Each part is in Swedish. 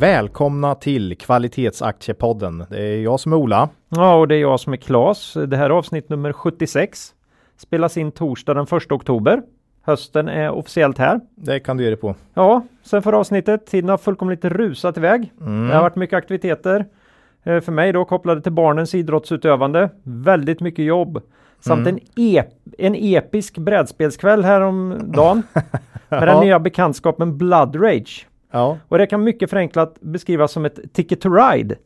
Välkomna till Kvalitetsaktiepodden. Det är jag som är Ola. Ja, och det är jag som är Klas. Det här är avsnitt nummer 76. Spelas in torsdag den 1 oktober. Hösten är officiellt här. Det kan du ge dig på. Ja, sen förra avsnittet. Tiden har fullkomligt rusat iväg. Mm. Det har varit mycket aktiviteter. Eh, För mig då kopplade till barnens idrottsutövande. Väldigt mycket jobb. Samt Mm. en, ep en episk brädspelskväll häromdagen. med den nya bekantskapen Blood Rage. Ja, Och det kan mycket förenklat beskrivas som ett ticket to ride.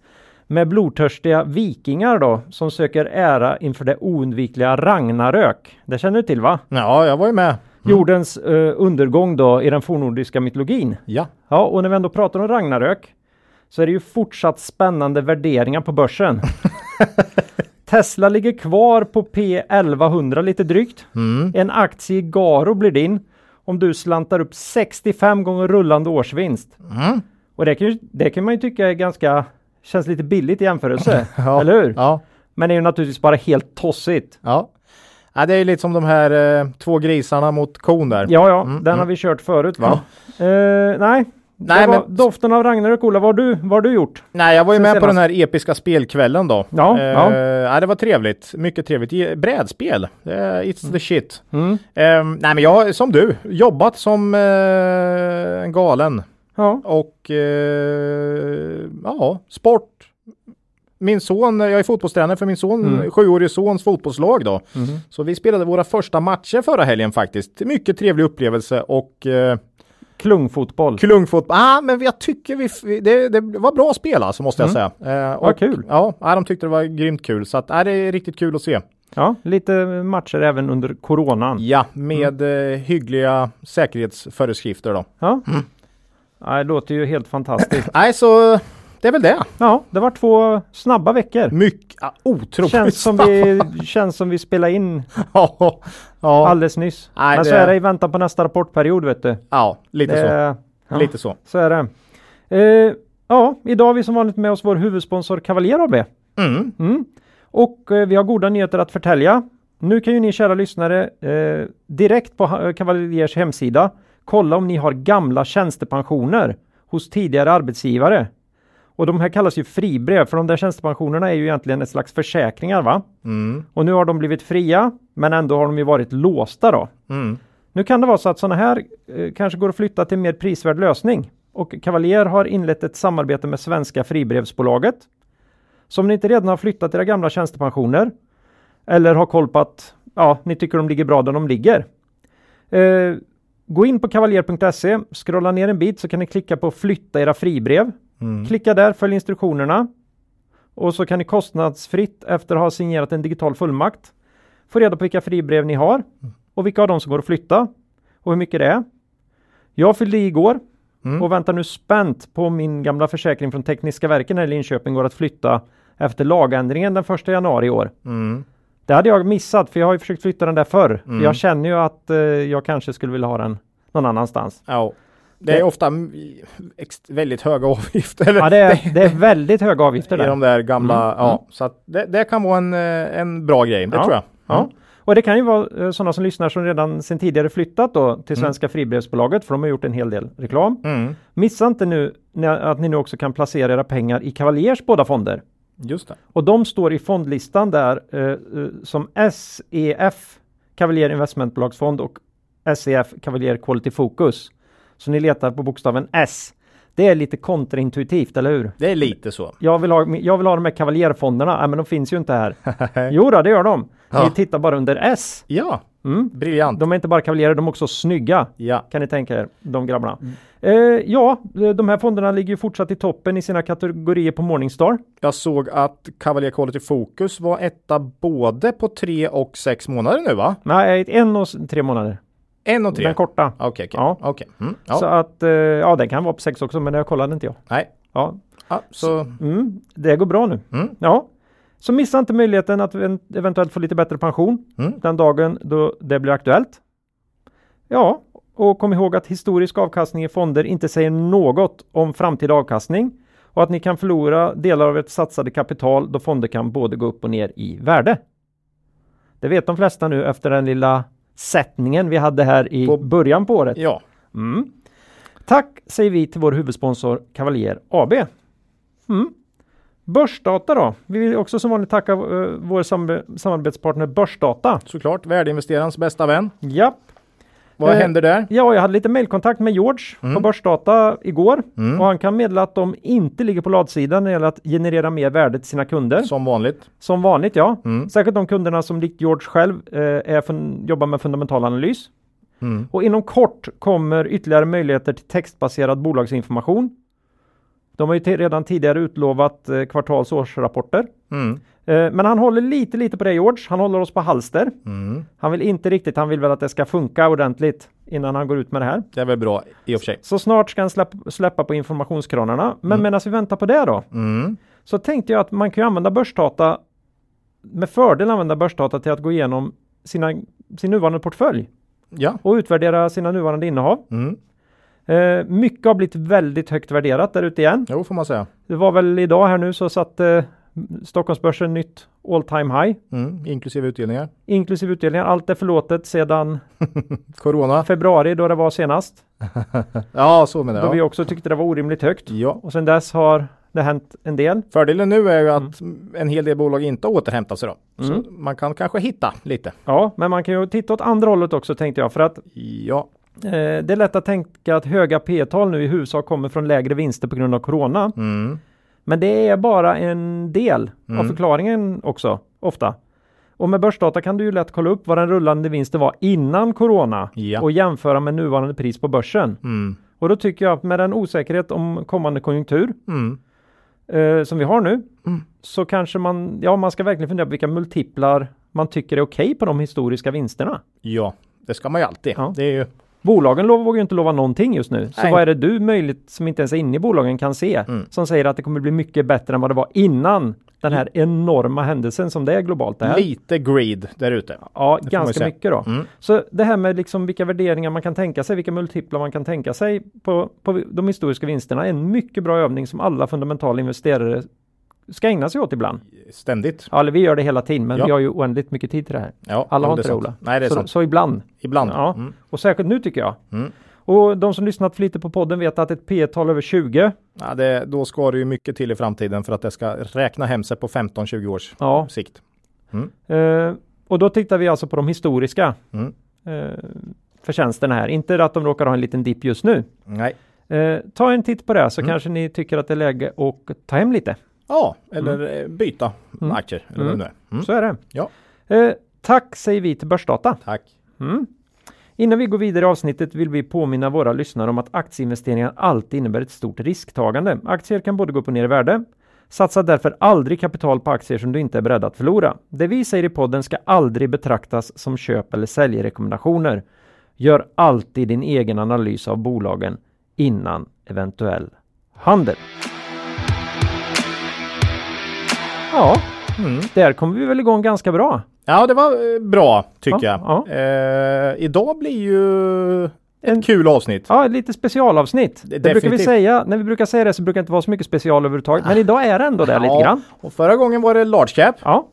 Med blodtörstiga vikingar då som söker ära inför det oundvikliga Ragnarök. Det känner du till va? ja jag var ju med. Jordens eh, undergång då i den fornnordiska mytologin. Ja, Ja, och när vi ändå pratar om Ragnarök så är det ju fortsatt spännande värderingar på börsen. Tesla ligger kvar på P1100 lite drygt. Mm. En aktie i Garo blir din om du slantar upp 65 gånger rullande årsvinst. Mm. Och det kan, det kan man ju tycka är ganska, känns lite billigt i jämförelse. Ja. Eller hur? ja, Men det är ju naturligtvis bara helt tossigt. ja. ja det är ju lite som de här eh, två grisarna mot kon där. Ja, ja, Mm, den mm. har vi kört förut va? Eh, nej, Nej, men- doften av Ragnarök, Ola, vad har du, vad har du gjort? Nej, jag var ju Sen med på senast. den här episka spelkvällen då. Ja, eh, ja. ja, det var trevligt. Mycket trevligt. Brädspel. Eh, it's the shit. Mm. Eh, nej, men jag har som du jobbat som eh, en galen Ja, och eh, ja, sport. Min son, jag är fotbollstränare för min son, Mm. sjuårige sons fotbollslag då. Mhm. Så vi spelade våra första matcher förra helgen faktiskt. Mycket trevlig upplevelse och eh, klungfotboll. klungfotboll. Ah, men jag tycker vi, det, det var bra spel alltså måste jag säga. Eh, Vad kul. Ja, ja, de tyckte det var grymt kul så att, ja, det är riktigt kul att se. Ja, lite matcher även under coronan. Ja, med eh, hyggliga säkerhetsföreskrifter då. Ja. Ja, det låter ju helt fantastiskt. Nej, så det är väl det. Ja, det var två snabba veckor. Mycket, ja, otroligt Känns som, vi, känns som vi spelade in ja, ja, alldeles nyss. Nej, Men så det- är det i väntan på nästa rapportperiod vet du. ja, lite så. Det, ja, Lite så. så är det. Eh, ja, idag har vi som vanligt med oss vår huvudsponsor Cavalier AB. Mm. Mm. Och eh, vi har goda nyheter att förtälja. Nu kan ju ni kära lyssnare eh, direkt på Cavaliers hemsida kolla om ni har gamla tjänstepensioner hos tidigare arbetsgivare. Och de här kallas ju fribrev för de där tjänstepensionerna är ju egentligen ett slags försäkringar va? Mm. Och nu har de blivit fria men ändå har de ju varit låsta då. Mm. Nu kan det vara så att sådana här eh, kanske går att flytta till en mer prisvärd lösning. Och Cavalier har inlett ett samarbete med Svenska Fribrevsbolaget. Så om ni inte redan har flyttat era gamla tjänstepensioner eller har koll på att ja, ni tycker de ligger bra där de ligger. Eh, gå in på kavaljer.se, scrolla ner en bit så kan ni klicka på flytta era fribrev. Mm. Klicka där, följ instruktionerna. Och så kan ni kostnadsfritt efter att ha signerat en digital fullmakt få reda på vilka fribrev ni har och vilka av dem som går att flytta och hur mycket det är. Jag fyllde i igår Mm. och väntar nu spänt på min gamla försäkring från Tekniska verken här i Linköping går att flytta efter lagändringen den 1 januari i år. Mm. Det hade jag missat för jag har ju försökt flytta den där förr. Mm. För jag känner ju att eh, jag kanske skulle vilja ha den någon annanstans. Ja. Det är ofta mm, väldigt höga avgifter. Ja, det är, det är väldigt höga avgifter I där. de där gamla, Mm, ja. Så att det, det kan vara en, eh, en bra grej, det Ja, tror jag. Ja. Mm. Och det kan ju vara eh, sådana som lyssnar som redan sedan tidigare flyttat då till Mm. Svenska Fribrevsbolaget för de har gjort en hel del reklam. Mm. Missa inte nu att ni nu också kan placera era pengar i Cavaliers båda fonder. Just det. Och de står i fondlistan där eh, eh, som SEF Cavalier Investmentbolagsfond och SEF Cavalier Quality Focus. Så ni letar på bokstaven S. Det är lite kontraintuitivt, eller hur? Det är lite så. Jag vill ha, jag vill ha de här Cavalierfonderna, Nej, men de finns ju inte här. jo då, det gör de. Ja. Ni tittar bara under S. Ja, Mm. briljant. De är inte bara kavaljerer, de är också snygga. Ja. Kan ni tänka er, de grabbarna. Mm. Eh, ja, de här fonderna ligger ju fortsatt i toppen i sina kategorier på Morningstar. Jag såg att Cavalier Quality Focus var etta både på tre och sex månader nu va? Nej, en och tre månader. En och tre? Den korta. Okej, okej. Ja. Okej. Mm, Så ja. att, eh, ja den kan vara på sex också, men det kollade inte jag. Nej. Ja, Ja, så. mm, det går bra nu. Mm. Ja. Så missa inte möjligheten att en- eventuellt få lite bättre pension Mm. den dagen då det blir aktuellt. Ja, och kom ihåg att historisk avkastning i fonder inte säger något om framtida avkastning och att ni kan förlora delar av ert satsade kapital då fonder kan både gå upp och ner i värde. Det vet de flesta nu efter den lilla sättningen vi hade här i På- början på året. Ja, Mm. Tack säger vi till vår huvudsponsor Cavalier AB. Mm. Börsdata då? Vi vill också som vanligt tacka eh, vår sam- samarbetspartner Börsdata. såklart. Värdeinvesterarens bästa vän. Ja. Vad Eh, händer där? ja, jag hade lite mailkontakt med George på Börsdata igår Mm. och han kan meddela att de inte ligger på ladsidan när det gäller att generera mer värde till sina kunder. Som vanligt. Som vanligt ja. Mm. Särskilt de kunderna som likt George själv eh, är jobbar med fundamental analys. Mm. Och inom kort kommer ytterligare möjligheter till textbaserad bolagsinformation. De har ju redan tidigare utlovat eh, kvartals och årsrapporter. Mm. Eh, men han håller lite lite på det George. Han håller oss på halster. Mm. Han vill inte riktigt, han vill väl att det ska funka ordentligt innan han går ut med det här. Det är väl bra i och för sig. Så snart ska han släpp- släppa på informationskranarna. Men medan vi väntar på det då Mm. så tänkte jag att man kan ju använda börsdata med fördel använda börsdata till att gå igenom sina, sin nuvarande portfölj Ja. och utvärdera sina nuvarande innehav. Mm. Eh, mycket har blivit väldigt högt värderat där ute igen. Jo, får man säga. Det var väl idag här nu så satte eh, Stockholmsbörsen nytt all time high Mm. Inklusive utdelningar. inklusive utdelningar. Allt är förlåtet sedan Corona. februari då det var senast. Ja, så menar Då vi jag. också tyckte det var orimligt högt. Ja. Och sedan dess har det hänt en del. Fördelen nu är ju att en hel del bolag inte har återhämtat sig då. Så Mm. man kan kanske hitta lite. Ja, men man kan ju titta åt andra hållet också tänkte jag för att Ja. eh, det är lätt att tänka att höga P tal nu i huvudsak kommer från lägre vinster på grund av corona. Mm. Men det är bara en del av Mm. förklaringen också, ofta. Och med börsdata kan du ju lätt kolla upp vad den rullande vinsten var innan corona Ja. och jämföra med nuvarande pris på börsen. Mm. Och då tycker jag att med den osäkerhet om kommande konjunktur Mm. eh, som vi har nu Mm. så kanske man, ja man ska verkligen fundera på vilka multiplar man tycker är okej på de historiska vinsterna. Ja, det ska man ju alltid. Ja. Det är ju Bolagen vågar ju inte lova någonting just nu. Så Nej. vad är det du möjligt som inte ens är inne i bolagen kan se Mm. som säger att det kommer bli mycket bättre än vad det var innan den här enorma händelsen som det är globalt det här. lite greed där ute. Ja, ju ganska mycket då. Mm. Så det här med liksom vilka värderingar man kan tänka sig, vilka multiplar man kan tänka sig på, på de historiska vinsterna är en mycket bra övning som alla fundamentala investerare ska ägna sig åt ibland. Ständigt. Ja, eller vi gör det hela tiden, men Ja. vi har ju oändligt mycket tid till det här. Ja, Alla har inte det. Ola. Nej, det är så, sant. så ibland. Ibland. Ja. Mm. Och särskilt nu tycker jag. Mm. Och de som lyssnat flitigt på podden vet att ett P tal över 20, Ja, det, då ska det ju mycket till i framtiden för att det ska räkna hem sig på 15-20 års ja. sikt. Eh, och då tittar vi alltså på de historiska Mm. eh, förtjänsterna här. Inte att de råkar ha en liten dipp just nu. Nej. Eh, ta en titt på det så Mm. kanske ni tycker att det är läge att ta hem lite. Ja, eller eh, byta Mm. aktier. Eller är. Mm. Så är det. Ja. Eh, tack säger vi till Börsdata. Tack. Mm. Innan vi går vidare i avsnittet vill vi påminna våra lyssnare om att aktieinvesteringar alltid innebär ett stort risktagande. Aktier kan både gå upp och ner i värde. Satsa därför aldrig kapital på aktier som du inte är beredd att förlora. Det vi säger i podden ska aldrig betraktas som köp eller säljrekommendationer. Gör alltid din egen analys av bolagen innan eventuell handel. Ja, Mm. där kommer vi väl igång ganska bra. Ja, det var eh, bra tycker Ja, jag. Eh, idag blir ju En- ett kul avsnitt. Ja, lite specialavsnitt. Det, brukar vi säga. När vi brukar säga det så brukar det inte vara så mycket special överhuvudtaget. Men idag är det ändå det lite grann. Och förra gången var det large cap. Ja.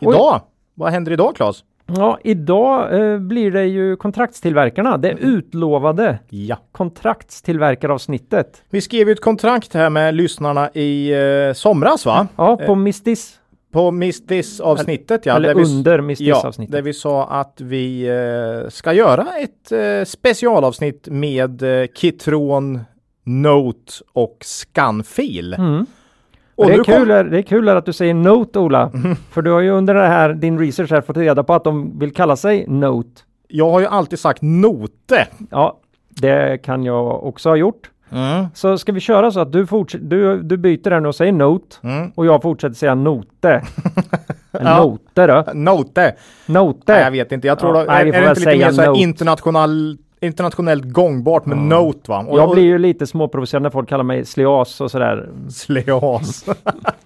Oj. Idag, vad händer idag Claes? Ja, idag eh, blir det ju kontraktstillverkarna. Det utlovade Ja. kontraktstillverkaravsnittet. Vi skrev ju ett kontrakt här med lyssnarna i eh, somras va? Ja, på Mistis. På Miss This avsnittet ja. eller där vi, under Miss ja, This-avsnittet. där vi sa att vi eh, ska göra ett eh, specialavsnitt med eh, Kitron, Note och Scanfil. Mm. Och det, är kom- kul, är- det är kul att du säger Note Ola. För du har ju under det här, din research här fått reda på att de vill kalla sig Note. Jag har ju alltid sagt Note. Ja, det kan jag också ha gjort. Så ska vi köra så att du, du, du byter den och säger Note Mm. och jag fortsätter säga Note. Ja. Note då. Note. Note. Nej, jag vet inte. Jag tror Ja, då, nej, är, är det inte lite säga mer så international, internationellt gångbart med Note va? Och, Jag blir ju lite småprovocerad när folk kallar mig sleas och sådär. Sleas.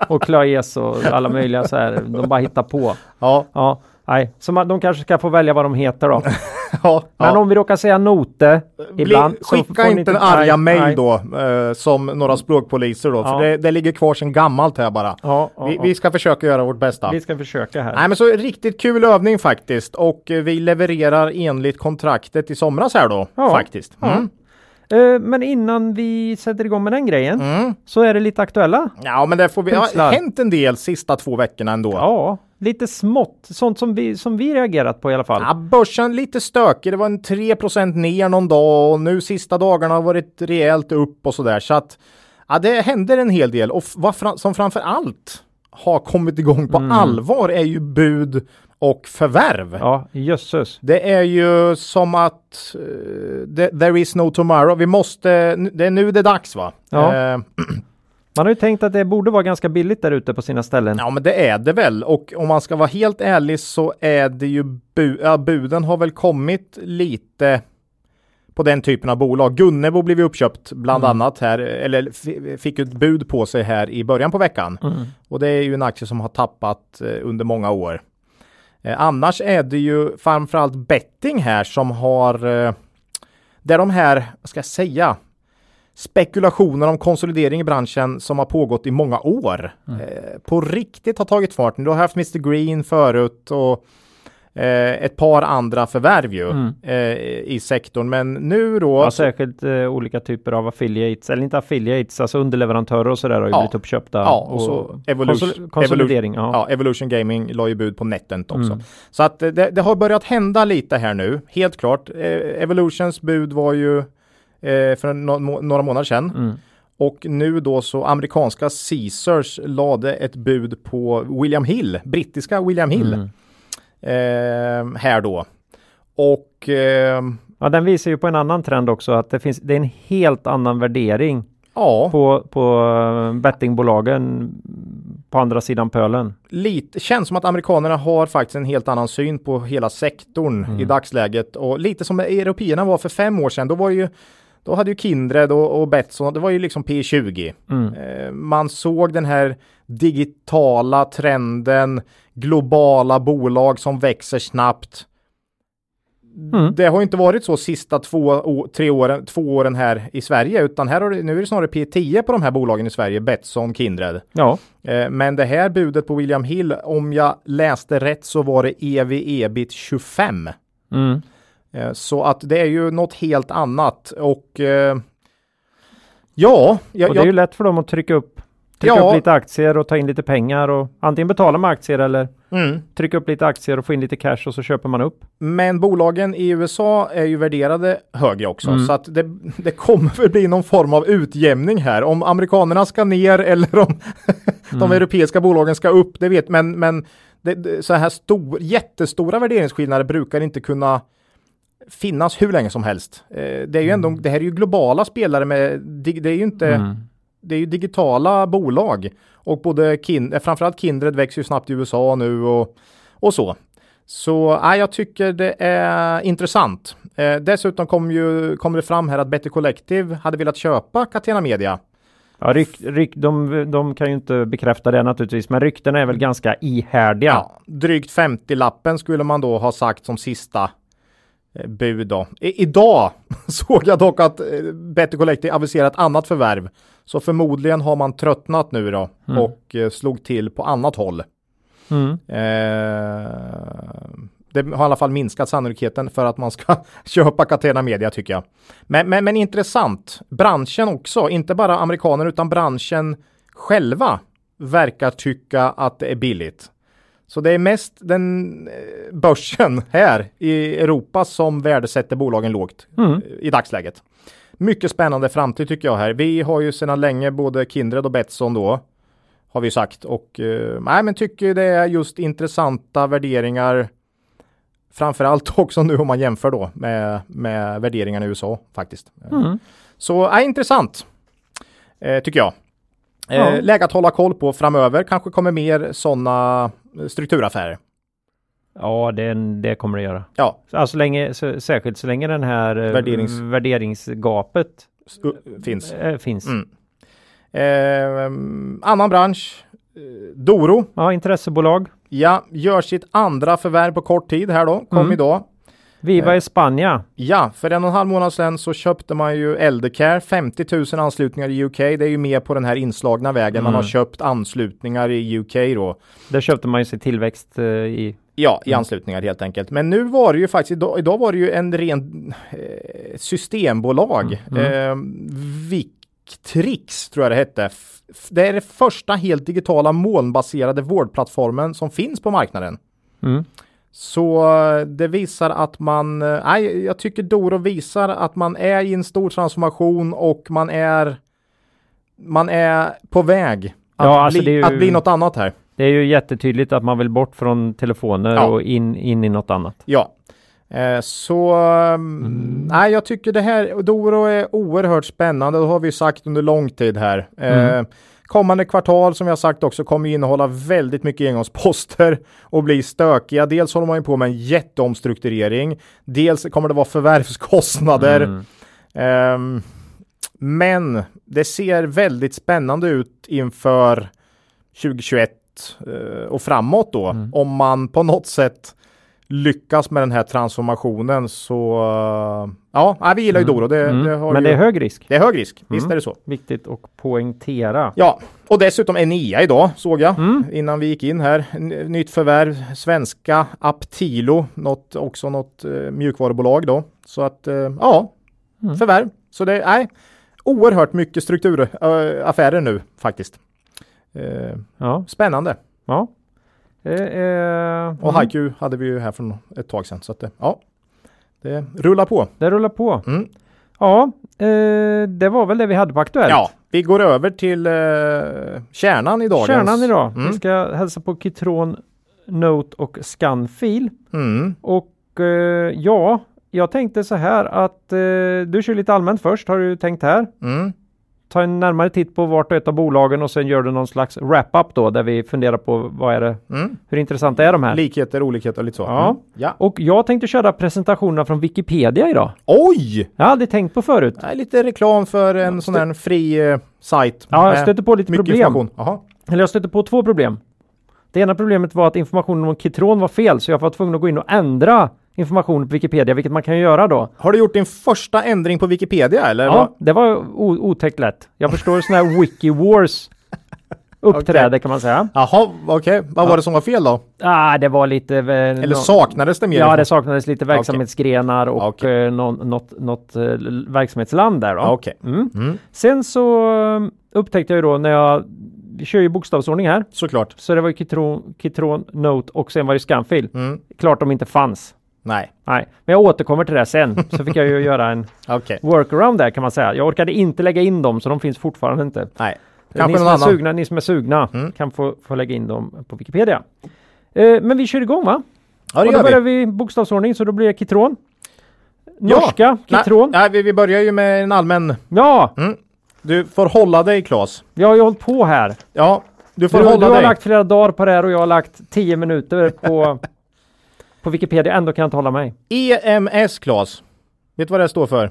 Och klaes och alla möjliga så här. De bara hittar på. ja, Ja, nej. Så man, de kanske ska få välja vad de heter då. ja, Men ja. om vi råkar säga note ibland. Bli, så skicka inte en arga nej. då eh, som några språkpoliser då. Ja. För det, det ligger kvar sedan gammalt här bara. Ja, vi, vi ska försöka göra vårt bästa. vi ska försöka här. Nej men så riktigt kul övning faktiskt och vi levererar enligt kontraktet i somras här då faktiskt. Mm. Eh, Men innan vi sätter igång med den grejen Mm. så är det lite aktuella. Ja men det får vi, det har hänt en del sista två veckorna ändå. Ja, lite smått. Sånt som vi, som vi reagerat på i alla fall. Ja, börsen lite stökig. Det var en 3% ner någon dag och nu sista dagarna har varit rejält upp och sådär. Så att ja, det händer en hel del och vad fra- som framför allt har kommit igång på allvar är ju bud och förvärv. Ja, jösses. Det är ju som att the- there is no tomorrow. Vi måste, det är nu det är dags va? Ja. Eh, Man har ju tänkt att det borde vara ganska billigt där ute på sina ställen. Ja men det är det väl och om man ska vara helt ärlig så är det ju bu ja, buden har väl kommit lite på den typen av bolag. Gunnebo blev ju uppköpt bland annat här eller fick ett bud på sig här i början på veckan. Och det är ju en aktie som har tappat eh, under många år. Eh, annars är det ju framförallt betting här som har eh, där de här, vad ska jag säga, spekulationer om konsolidering i branschen som har pågått i många år eh, på riktigt har tagit fart. Du har haft Mr Green förut och eh, ett par andra förvärv ju eh, i sektorn. Men nu då. Ja, särskilt eh, olika typer av affiliates, eller inte affiliates, alltså underleverantörer och sådär har ju Ja. blivit uppköpta. Ja, och så Evolution, konsol- konsolidering. Evolution, ja. ja, Evolution Gaming la ju bud på Netent också. Mm. Så att eh, det, det har börjat hända lite här nu, helt klart. Eh, Evolutions bud var ju för no några månader sedan. Mm. Och nu då så amerikanska Caesars lade ett bud på William Hill, brittiska William Hill. Mm. Eh, här då. Och eh, ja, den visar ju på en annan trend också, att det finns, det är en helt annan värdering ja, på, på eh, bettingbolagen på andra sidan pölen. lite, känns som att amerikanerna har faktiskt en helt annan syn på hela sektorn i dagsläget. Och lite som européerna var för fem år sedan, då var ju då hade ju Kindred och, och Betsson, det var ju liksom P20. Mm. Eh, man såg den här digitala trenden, globala bolag som växer snabbt. Mm. Det har inte varit så sista två, tre åren, två åren här i Sverige, utan här har nu är det snarare P10 på de här bolagen i Sverige, Betsson, Kindred. Ja, Eh, Men det här budet på William Hill, om jag läste rätt så var det EV ebit 25. mm. Eh, Så att det är ju något helt annat och eh, ja, jag, och det är ju lätt för dem att trycka upp, trycka Ja. upp lite aktier och ta in lite pengar och antingen betala med aktier eller mm. trycka upp lite aktier och få in lite cash och så köper man upp. Men bolagen i USA är ju värderade högre också Mm. så att det, det kommer väl bli någon form av utjämning här. Om amerikanerna ska ner eller om Mm. de europeiska bolagen ska upp, det vet men, men det, det, så här stor, jättestora värderingsskillnader brukar inte kunna finnas hur länge som helst. Eh, det är ju ändå, det här är ju globala spelare med, det är ju inte, Mm. det är ju digitala bolag och både kin, eh, framförallt Kindred växer ju snabbt i USA nu och, och så. Så ja, jag tycker det är intressant. Eh, dessutom kom ju, kom det fram här att Better Collective hade velat köpa Catena Media. Ja, ryk, ryk, de, de kan ju inte bekräfta det naturligtvis, men ryktena är väl ganska ihärdiga. Ja, drygt 50-lappen skulle man då ha sagt som sista bud då. I, idag såg jag dock att eh, Better Collective aviserat annat förvärv. Så förmodligen har man tröttnat nu då och eh, slog till på annat håll. Mm. Eh, det har i alla fall minskat sannolikheten för att man ska köpa Catena Media tycker jag. Men, men, men intressant. Branschen också, inte bara amerikaner utan branschen själva verkar tycka att det är billigt. Så det är mest den eh, börsen här i Europa som värdesätter bolagen lågt Mm. eh, i dagsläget. Mycket spännande framtid tycker jag här. Vi har ju sedan länge både Kindred och Betsson då har vi sagt och eh, nej, men tycker det är just intressanta värderingar. Framförallt också nu om man jämför då med, med värderingarna i USA faktiskt. Mm. Så är intressant eh, tycker jag. Eh, Ja. Läge att hålla koll på framöver. Kanske kommer mer sådana strukturaffärer. Ja, det, det kommer det göra. Ja, Alltså länge, så, särskilt så länge den här eh, Värderings- värderingsgapet finns. eh, finns. Mm. Eh, annan bransch. Eh, Doro. Ja, intressebolag. Ja, gör sitt andra förvärv på kort tid här då. Kom Mm. idag. Viva Eh. Espana. Ja, för en och en halv månad sedan så köpte man ju Eldercare, 50 000 anslutningar i UK. Det är ju mer på den här inslagna vägen. Man Mm. har köpt anslutningar i UK då. Där köpte man ju sig tillväxt eh, i. Ja, i anslutningar helt enkelt. Men nu var det ju faktiskt, idag, idag var det ju en ren eh, systembolag. Eh, Victrix tror jag det hette. Det är det första helt digitala molnbaserade vårdplattformen som finns på marknaden. Mm. Så eh, det visar att man, eh, nej, jag tycker Doro visar att man är i en stor transformation och man är, man är på väg att, Ja, alltså bli, ju- att bli något annat här. Det är ju jättetydligt att man vill bort från telefoner Ja. och in, in i något annat. Ja. Eh, så mm. nej, jag tycker det här Doro är oerhört spännande. Det har vi sagt under lång tid här. Eh, Mm. Kommande kvartal som jag sagt också kommer innehålla väldigt mycket engångsposter och bli stökiga. Dels håller man ju på med en jätteomstrukturering. Dels kommer det vara förvärvskostnader. Mm. Ehm, men det ser väldigt spännande ut inför 2021 eh, och framåt då. Mm. Om man på något sätt lyckas med den här transformationen så eh, ja, vi gillar ju Doro. Det, Mm. det Men ju, det är hög risk. det är hög risk. Visst Mm. är det så. Viktigt att poängtera. Ja, och dessutom Enea idag såg jag Mm. innan vi gick in här. Nytt förvärv, svenska Aptilo, något, också något eh, mjukvarubolag då. Så att eh, ja, Mm. förvärv. Så det är oerhört mycket strukturaffärer nu faktiskt. Eh, Ja, spännande. ja. Är, Och mm. Haiku hade vi ju här från ett tag sedan. Så att det, ja, det rullar på. Det rullar på. Mm. Ja, eh, det var väl det vi hade på Aktuellt. Ja, vi går över till eh, kärnan i dagens. Kärnan idag. Mm. Vi ska hälsa på Kitron, Note och Scanfil. Mm. Och eh, ja, jag tänkte så här att eh, du kör lite allmänt först har du tänkt här. Mm. Ta en närmare titt på vart och ett av bolagen och sen gör du någon slags wrap-up då där vi funderar på vad är det, Mm. hur intressanta är de här? Likheter, olikheter och lite så. Ja. Mm. ja. och jag tänkte köra presentationerna från Wikipedia idag. Oj! Jag har aldrig tänkt på förut. Är lite reklam för en sån här fri eh, sajt. Ja, jag stötte på lite problem. Eller jag stötte på två problem. Det ena problemet var att informationen om Kitron var fel så jag var tvungen att gå in och ändra informationen på Wikipedia, vilket man kan göra då. Har du gjort din första ändring på Wikipedia eller? Ja, vad? det var otäckt lätt. Jag förstår sådana här wiki wars uppträder kan man säga. Jaha, okej. Vad var det som var fel då? Ah, det var lite... eh, Eller saknades det mer? Ja, det saknades lite verksamhetsgrenar och Okej. eh, nå- något, något eh, verksamhetsland där då. Okej, Mm. Mm. Sen så eh, upptäckte jag ju då när jag vi kör ju bokstavsordning här. såklart. Så det var ju Kitron, Kitron Note och sen var det Scanfil. Mm. Klart de inte fanns. Nej, Nej, men jag återkommer till det sen. Så fick jag ju göra en okej. workaround där kan man säga. Jag orkade inte lägga in dem så de finns fortfarande inte. Nej. ni, Kanske som någon är annan. sugna, ni som är sugna Mm. kan få, få lägga in dem på Wikipedia. Eh, men vi kör igång va? Ja, det och då börjar vi. vi bokstavsordning så då blir det Kitron. Ja. Norska, Kitron. Nej, nej vi, börjar ju med en allmän. Ja, Mm. Du får hålla dig Claes. jag har ju hållit på här. Ja, du Du, får du hålla har dig. lagt flera dagar på det här och jag har lagt 10 minuter på, på Wikipedia. Ändå kan jag inte hålla mig. EMS Claes. Vet du vad det står för?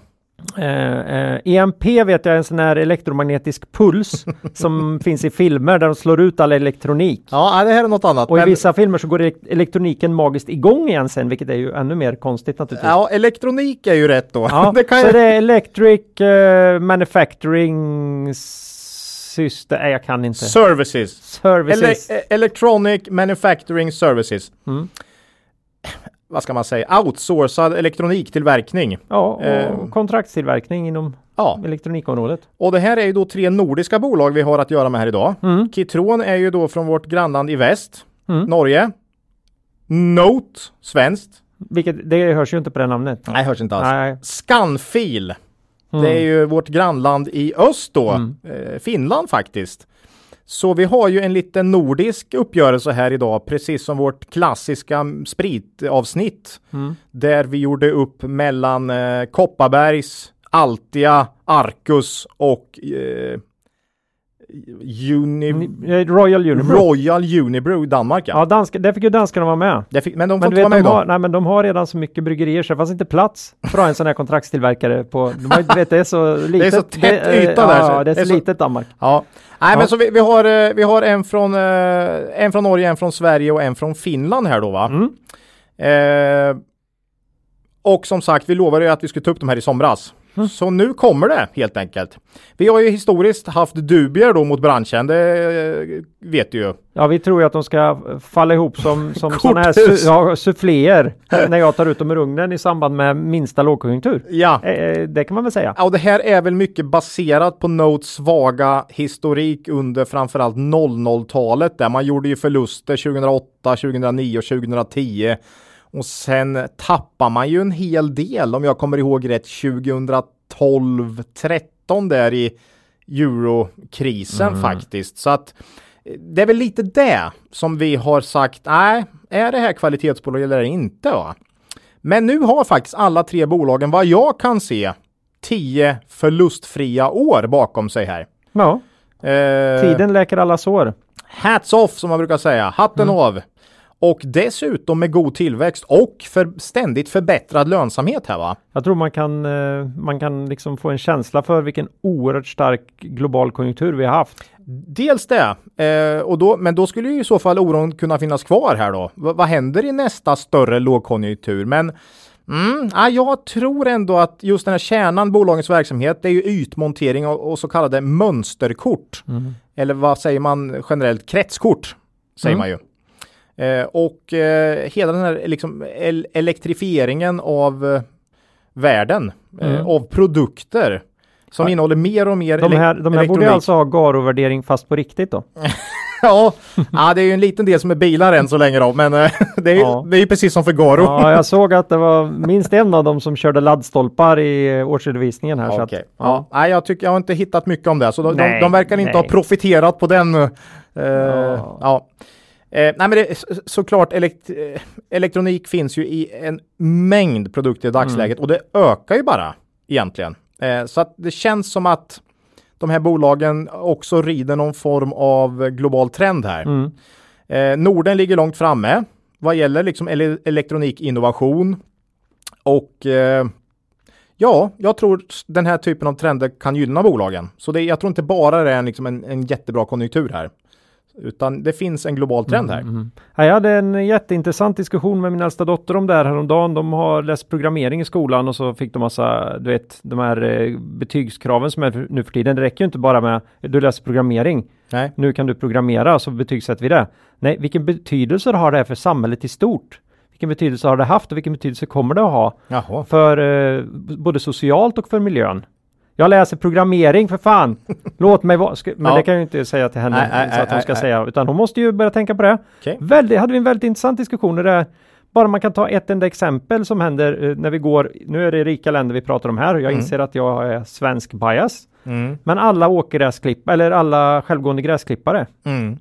Eh, eh, EMP vet jag är en sån här elektromagnetisk puls som finns i filmer där de slår ut all elektronik. Ja, det här är något annat. Och i men- vissa filmer så går elek- elektroniken magiskt igång igen sen, vilket är ju ännu mer konstigt naturligtvis. Ja, elektronik är ju rätt då. Ja, det kan så ju... det är Electric eh, Manufacturing System, nej jag kan inte. Services. Services. Ele- eh, electronic Manufacturing Services. Mm. Vad ska man säga? Outsourcad elektroniktillverkning. ja, och eh, kontraktstillverkning inom Ja, elektronikområdet. och det här är ju då tre nordiska bolag vi har att göra med här idag. Mm. Kitron är ju då från vårt grannland i väst, Mm. Norge. Note, svenskt. Vilket, det hörs ju inte på det namnet. Nej, hörs inte alls. Nej. Scanfil. Mm. Det är ju vårt grannland i öst då, Mm. eh, Finland faktiskt. Så vi har ju en liten nordisk uppgörelse här idag, precis som vårt klassiska spritavsnitt. Mm. Där vi gjorde upp mellan eh, Kopparbergs, Altia, Arcus och eh, Uni... Eh, Royal Unibrew. Royal Unibrew i Danmark ja. Ja, danska, där fick ju danskarna vara med. Det fick, men de får Men inte vara med de har, nej, men de har redan så mycket bryggerier så det fanns inte plats för att ha en sån här kontraktstillverkare på, de har, vet det är så litet. så tätt det, yta där, så Ja, det är det är så, så- litet Danmark. Ja. Nej Ja. men så vi, vi, har, eh, vi har en från, eh, en från Norge, en från Sverige och en från Finland här då va. Mm. Eh, och som sagt, vi lovade ju att vi skulle ta upp de här i somras. Mm. Så nu kommer det helt enkelt. Vi har ju historiskt haft dubier då mot branschen, det eh, vet du ju. Ja, vi tror ju att de ska falla ihop som, som såna här su, ja, suffléer när jag tar ut dem ur ugnen i samband med minsta lågkonjunktur. Ja. Eh, det kan man väl säga. Ja, och det här är väl mycket baserat på Notes svaga historik under framförallt 00-talet där man gjorde ju förluster 2008, 2009 och 2010. Och sen tappar man ju en hel del om jag kommer ihåg rätt 2012, 13 där i eurokrisen faktiskt. Så att eh, det är väl lite det som vi har sagt, nej, är det här kvalitetsbolag eller inte? Va? Men nu har faktiskt alla tre bolagen, vad jag kan se, tio förlustfria år bakom sig här. Ja, Eh, tiden läker alla sår. Hats off som man brukar säga, hatten av. Och dessutom med god tillväxt och för ständigt förbättrad lönsamhet här va? Jag tror man kan, eh, man kan liksom få en känsla för vilken oerhört stark global konjunktur vi har haft. Dels det, eh, och då, men då skulle ju i så fall oron kunna finnas kvar här då. V- vad händer i nästa större lågkonjunktur? Men mm, ja, jag tror ändå att just den här kärnan bolagens verksamhet, det är ju ytmontering och, och så kallade mönsterkort. Eller vad säger man generellt? Kretskort säger Mm. man ju. Eh, och eh, hela den här liksom, el- elektrifieringen av eh, världen, Mm. av produkter som Ja. innehåller mer och mer De här, de här borde alltså ha Garo-värdering fast på riktigt då. Ja, ja, det är ju en liten del som är bilar än så länge då, men det är, ju- Ja. det är precis som för Garo. Ja, jag såg att det var minst en av dem som körde laddstolpar i årsredovisningen här. Okej. att, ja. Nej, jag tycker jag har inte hittat mycket om det, så de, de, Nej, de verkar inte nej. ha profiterat på den. eh, ja. Eh, nej, men det, så- såklart elekt, eh, elektronik finns ju i en mängd produkter i dagsläget Mm. och det ökar ju bara egentligen. Eh, så att det känns som att de här bolagen också rider någon form av global trend här. Mm. Eh, Norden ligger långt framme vad gäller liksom ele- elektronikinnovation. Och eh, ja, jag tror den här typen av trender kan gynna bolagen. Så det, jag tror inte bara det är en, liksom en, en jättebra konjunktur här. Utan det finns en global trend här. Mm. Ja, jag hade en jätteintressant diskussion med min äldsta dotter om det här häromdagen. De har läst programmering i skolan och så fick de massa, du vet, de här eh, betygskraven som är nu för tiden. Det räcker ju inte bara med du läser programmering. Nej. Nu kan du programmera så betygsätter vi det. Nej, vilken betydelse har det här för samhället i stort? Vilken betydelse har det haft och vilken betydelse kommer det att ha Jaha. för eh, både socialt och för miljön? Jag läser programmering för fan! Låt mig vara. Men Ja. det kan jag ju inte säga till henne Nej, nej, så att hon nej, ska nej. säga, utan hon måste ju börja tänka på det. Okej. Väldigt, hade vi en väldigt intressant diskussion där bara man kan ta ett enda exempel som händer eh, när vi går, nu är det rika länder vi pratar om här, jag inser att jag är svensk bias, Mm. men alla åkergräsklipp, eller alla självgående gräsklippare, Mm.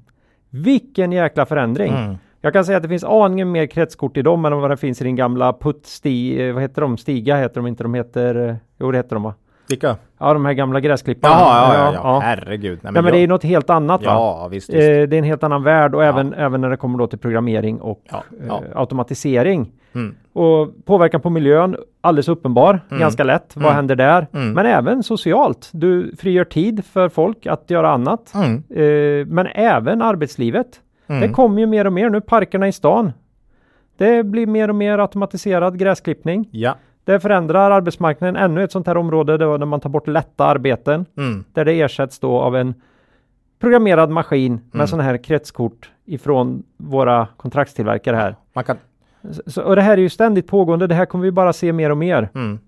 vilken jäkla förändring! Mm. Jag kan säga att det finns aningen mer kretskort i dem än vad det finns i din gamla puttsti, eh, vad heter de? Stiga heter de inte, de heter, eh, jo det heter de va? Vilka? Ja, de här gamla gräsklipparna. Jaha, ja, ja, ja. Herregud. Nej, Nej, men det är ju något helt annat va? Ja, visst. Eh, visst. det är en helt annan värld och även, även när det kommer då till programmering och Ja, ja. eh, automatisering. Mm. Och påverkan på miljön, alldeles uppenbar, ganska lätt. Vad Mm. händer där? Mm. Men även socialt. Du frigör tid för folk att göra annat. Mm. Eh, men även arbetslivet. Mm. Det kommer ju mer och mer nu, parkerna i stan. Det blir mer och mer automatiserad gräsklippning. Ja. Det förändrar arbetsmarknaden. Ännu ett sånt här område då när man tar bort lätta arbeten. Mm. Där det ersätts då av en programmerad maskin med Mm. sådana här kretskort ifrån våra kontraktstillverkare här. Man kan... Så- och det här är ju ständigt pågående. Det här kommer vi bara se mer och mer. Mm.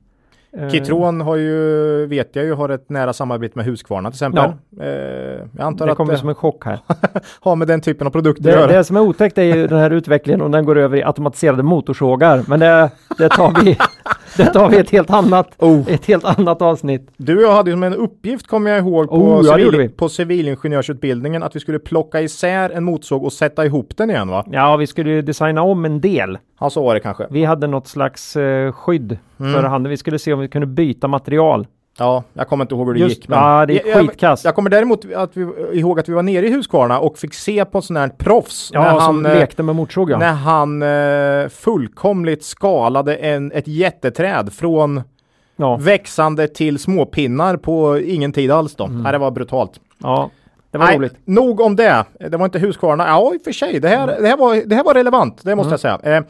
Eh, Kitron har ju, vet jag ju, har ett nära samarbete med Husqvarna till exempel. Eh, jag antar det att kommer det som en chock här. har med den typen av produkter Det, att göra. det som är otäckt är ju den här utvecklingen och den går över i automatiserade motorsågar. Men det, det tar vi det tar vi ett helt annat, Oh. ett helt annat avsnitt. Du och jag hade som en uppgift, kommer jag ihåg, på, Oh, ja, vi. på civilingenjörsutbildningen att vi skulle plocka isär en motorsåg och sätta ihop den igen va? Ja, vi skulle designa om en del. Ja, så var det kanske. Vi hade något slags eh, skydd Mm. för handen. Vi skulle se om vi kunde byta material. Ja, jag kommer inte ihåg hur det Just- gick. Men ja, det är jag, jag, skitkast. jag kommer däremot att vi, ihåg att vi var nere i Huskvarna och fick se på sån här proffs. Ja, när som han, eh, lekte med motorsåg ja. när han eh, fullkomligt skalade en, ett jätteträd från Ja, växande till småpinnar på ingen tid alls då. Mm. Nej, det var brutalt. ja. Det var Nej, roligt. nog om det. Det var inte Huskvarna. Ja, i och för sig. Det här, det här, var, det här var relevant, det måste Mm. jag säga. Eh,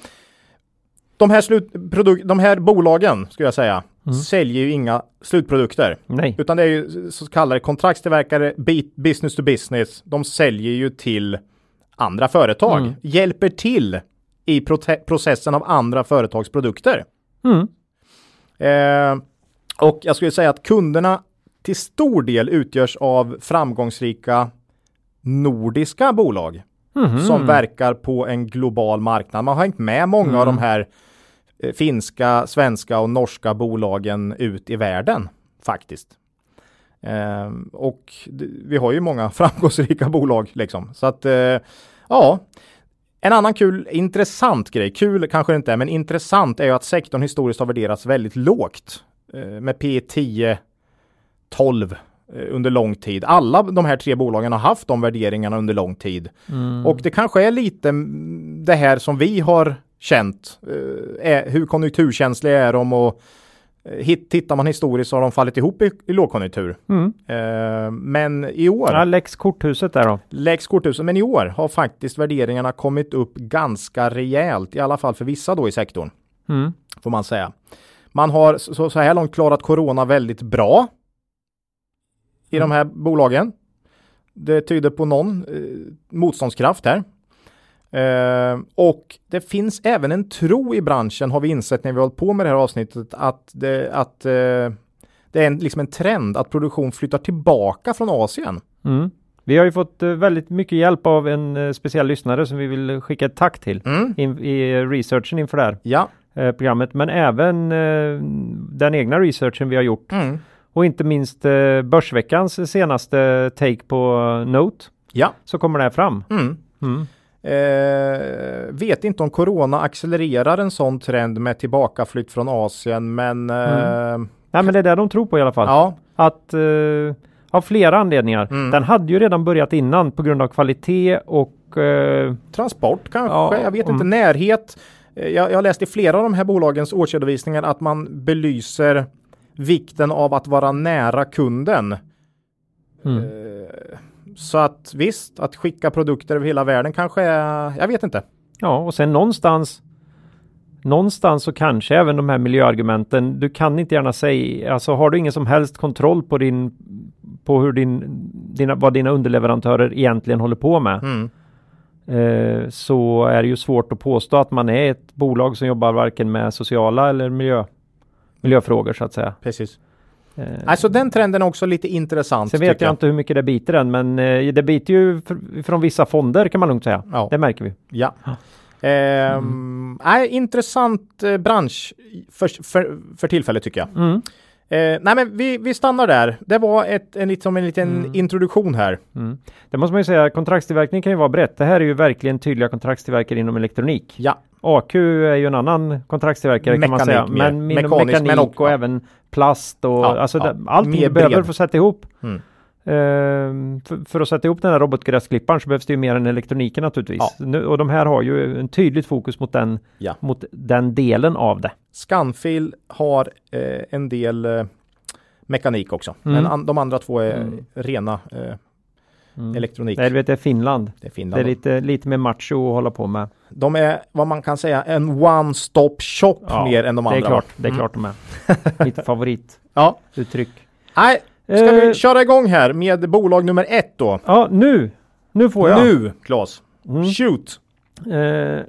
de, här slut, produk- de här bolagen, skulle jag säga, Mm. säljer ju inga slutprodukter. Nej. Utan det är ju så kallade kontraktstillverkare, business to business. De säljer ju till andra företag. Mm. Hjälper till i processen av andra företags produkter. Mm. Eh, och jag skulle säga att kunderna till stor del utgörs av framgångsrika nordiska bolag Mhm. som verkar på en global marknad. Man har hängt med många av de här finska, svenska och norska bolagen ut i världen faktiskt. Eh, och vi har ju många framgångsrika bolag liksom. Så att eh, ja, en annan kul, intressant grej, kul kanske det inte är, men intressant är ju att sektorn historiskt har värderats väldigt lågt eh, med P 10, 12 eh, under lång tid. Alla de här tre bolagen har haft de värderingarna under lång tid. Mm. Och det kanske är lite det här som vi har känt. eh, hur konjunkturkänsliga är de och eh, hit, tittar man historiskt så har de fallit ihop i, i lågkonjunktur. Mm. Eh, men i år, Ja, Lex korthuset där då. läggs korthuset, men i år har faktiskt värderingarna kommit upp ganska rejält, i alla fall för vissa då i sektorn, Mm. får man säga. Man har så, så här långt klarat corona väldigt bra i de här bolagen. Det tyder på någon eh, motståndskraft här. Eh, och det finns även en tro i branschen har vi insett när vi hållit på med det här avsnittet att det, att, eh, det är en, liksom en trend att produktion flyttar tillbaka från Asien. Mm. Vi har ju fått eh, väldigt mycket hjälp av en speciell lyssnare som vi vill skicka ett tack till Mm. in, i researchen inför det här Ja. programmet. Men även den egna researchen vi har gjort Mm. och inte minst Börsveckans senaste take på Note. Ja. Så kommer det här fram. Mm. Mm. Eh, vet inte om corona accelererar en sån trend med tillbakaflytt från Asien, men eh, Nej men det är det de tror på i alla fall. ja, Att eh, av flera anledningar. Mm. Den hade ju redan börjat innan på grund av kvalitet och eh, transport kanske, Ja, jag vet mm. inte, närhet. Eh, Jag, jag har läst i flera av de här bolagens årsredovisningar att man belyser vikten av att vara nära kunden. mm. Så att visst, att skicka produkter över hela världen kanske är, jag vet inte. Ja, och sen någonstans Någonstans så kanske även de här miljöargumenten, du kan inte gärna säga, alltså har du ingen som helst kontroll på din, på hur din, dina, vad dina underleverantörer egentligen håller på med, Mm. eh, så är det ju svårt att påstå att man är ett bolag som jobbar varken med sociala eller miljö, miljöfrågor så att säga. Precis. Eh, Alltså den trenden är också lite intressant. sen vet tycker jag inte hur mycket det biter än, men eh, det biter ju fr- från vissa fonder kan man lugnt säga. Ja. Det märker vi. Ja. Ehm, nej, intressant eh, bransch för, för, för tillfället tycker jag. Mm. Eh, nej men vi, vi stannar där. Det var ett, en, liksom en liten Mm. introduktion här. Mm. Det måste man ju säga, kontraktstillverkning kan ju vara brett. Det här är ju verkligen tydliga kontraktstillverkare inom elektronik. Ja, AQ är ju en annan kontraktstillverkare kan man Mekanik säga. mer. Men inom Mekanisk, mekanik men och, och- även plast och Ja, alltså ja. Mer du behöver bred. för att sätta ihop. Mm. Ehm, för, för att sätta ihop den här robotgräsklipparen så behövs det ju mer än elektroniken naturligtvis. Ja. Nu, och de här har ju en tydligt fokus mot den, Ja. mot den delen av det. Scanfil har eh, en del eh, mekanik också. Mm. Men an, de andra två är Mm. rena eh, Mm. elektronik. Nej, du vet, det är Finland. det är Det Finland. är lite, lite mer macho att hålla på med. De är vad man kan säga en one-stop shop Ja, mer än de det andra. är klart, det är Mm. klart de är. Mitt favorituttryck. Ja, nej, ska Eh, vi köra igång här med bolag nummer ett då? Ja, nu! Nu får jag. Nu, Claes. Mm. Shoot! Eh,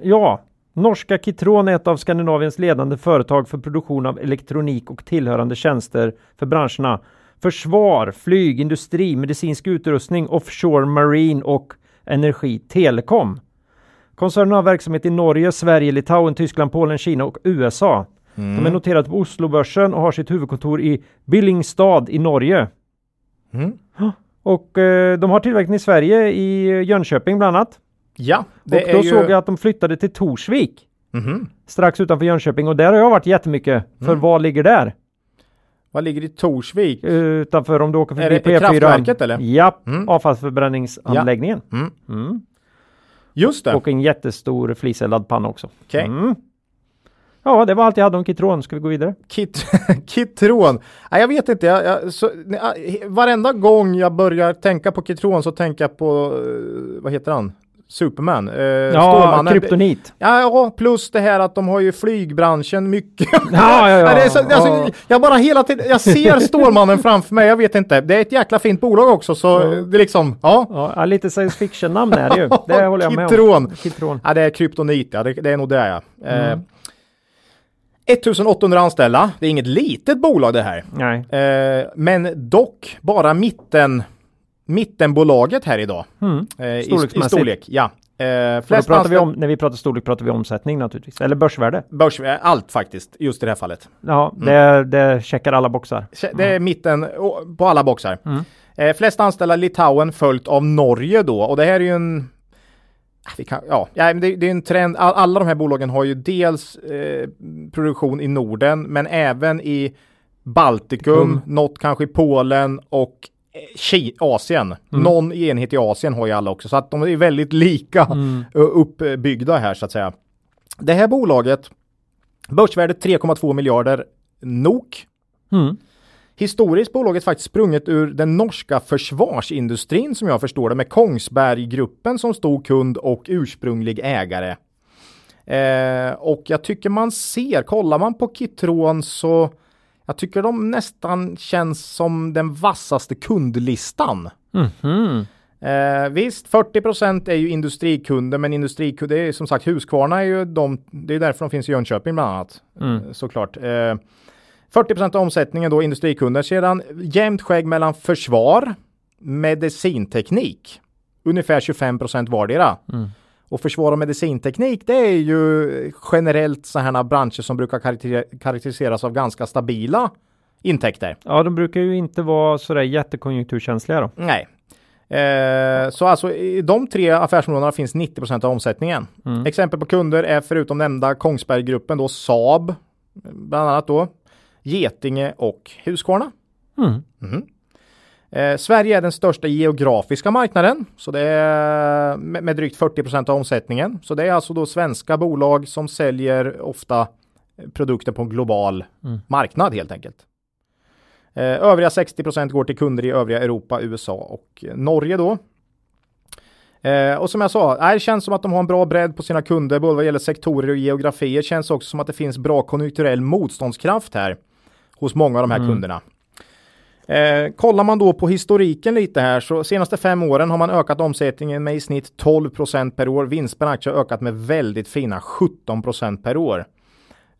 ja, norska Kitron är ett av Skandinaviens ledande företag för produktion av elektronik och tillhörande tjänster för branscherna försvar, flyg, industri, medicinsk utrustning, offshore marine och energi, telekom. Koncernen har verksamhet i Norge, Sverige, Litauen, Tyskland, Polen, Kina och USA. De är noterade på Oslobörsen och har sitt huvudkontor i Billingstad i Norge. Mm. Och eh, de har tillverkning i Sverige, i Jönköping bland annat. Ja, det och är då ju... såg jag att de flyttade till Torsvik Mhm. strax utanför Jönköping och där har jag varit jättemycket. För Mm. vad ligger där? Vad ligger i Torsvik? Utanför om du åker Är förbi det på E4. kraftverket, eller? Ja, Mm. avfallsförbränningsanläggningen. Mm. Mm. Just det. Och en jättestor fliseldad panna också. Okej. Mm. Ja, det var allt jag hade om Kitron. Ska vi gå vidare? Kit Kitron. Nej, jag vet inte. Jag, jag, så, nej, varenda gång jag börjar tänka på Kitron så tänker jag på, eh, vad heter han? Superman. Eh, Ja, Stålmannen. kryptonit. Ja, plus det här att de har ju flygbranschen mycket. Ja, ja, ja. Nej, så, alltså, Ja. Jag bara hela tiden, jag ser Stålmannen framför mig, jag vet inte. Det är ett jäkla fint bolag också så Ja. det är liksom, ja. Ja, lite science fiction namn är det ju. Det håller jag med om. Kitron. Kitron. Ja, det är kryptonit, ja. Det, det är nog det ja. Mm. Eh, 1800 anställda, det är inget litet bolag det här. Nej. Eh, men dock bara mitten, mittenbolaget här idag. Mm. Eh, i, I storlek, ja. Eh, flest pratar vi om, när vi pratar storlek pratar vi omsättning naturligtvis. Eller börsvärde. Börs, eh, allt faktiskt, just i det här fallet. Ja, Mm. det, det checkar alla boxar. Det är mitten å- på alla boxar. Mm. Eh, flest anställda Litauen följt av Norge då och det här är ju en Ah, kan, ja, det, det är en trend. All, alla de här bolagen har ju dels eh, produktion i Norden men även i Baltikum, Mm. något kanske i Polen och Ki- Asien. Mm. Någon enhet i Asien har ju alla också så att de är väldigt lika Mm. uppbyggda här så att säga. Det här bolaget börsvärdet 3,2 miljarder NOK. Mm. Historiskt bolaget faktiskt sprunget ur den norska försvarsindustrin som jag förstår det med Kongsberggruppen som stor kund och ursprunglig ägare. Eh, och jag tycker man ser, kollar man på Kitron så jag tycker de nästan känns som den vassaste kundlistan. Mhm. Eh, visst, 40% är ju industrikunder, men industrikunder, är som sagt Husqvarna är ju de, det är därför de finns i Jönköping bland annat. Mm. Eh, Såklart. Eh, 40% av omsättningen då industrikunder. Sedan jämnt skägg mellan försvar, medicinteknik, ungefär 25 vardera. Mm. Och försvar och medicinteknik, det är ju generellt sådana branscher som brukar karaktäriseras av ganska stabila intäkter. Ja, de brukar ju inte vara sådär jättekonjunkturkänsliga då. Nej. Eh, så alltså i de tre affärsområdena finns 90% av omsättningen. Mm. Exempel på kunder är förutom nämnda Kongsberggruppen då Saab, bland annat då, Getinge och Husqvarna. Mm. Mhm. Eh, Sverige är den största geografiska marknaden, så det är med, med drygt 40% av omsättningen. Så det är alltså då svenska bolag som säljer ofta eh, produkter på en global Mm. marknad helt enkelt. Eh, övriga 60% går till kunder i övriga Europa, USA och eh, Norge då. Eh, och som jag sa, det känns som att de har en bra bredd på sina kunder, både vad gäller sektorer och geografier. Känns också som att det finns bra konjunkturell motståndskraft här hos många av de här Mm. kunderna. Eh, kollar man då på historiken lite här så senaste fem åren har man ökat omsättningen med i snitt 12% per år. Vinst per aktie har ökat med väldigt fina 17% per år.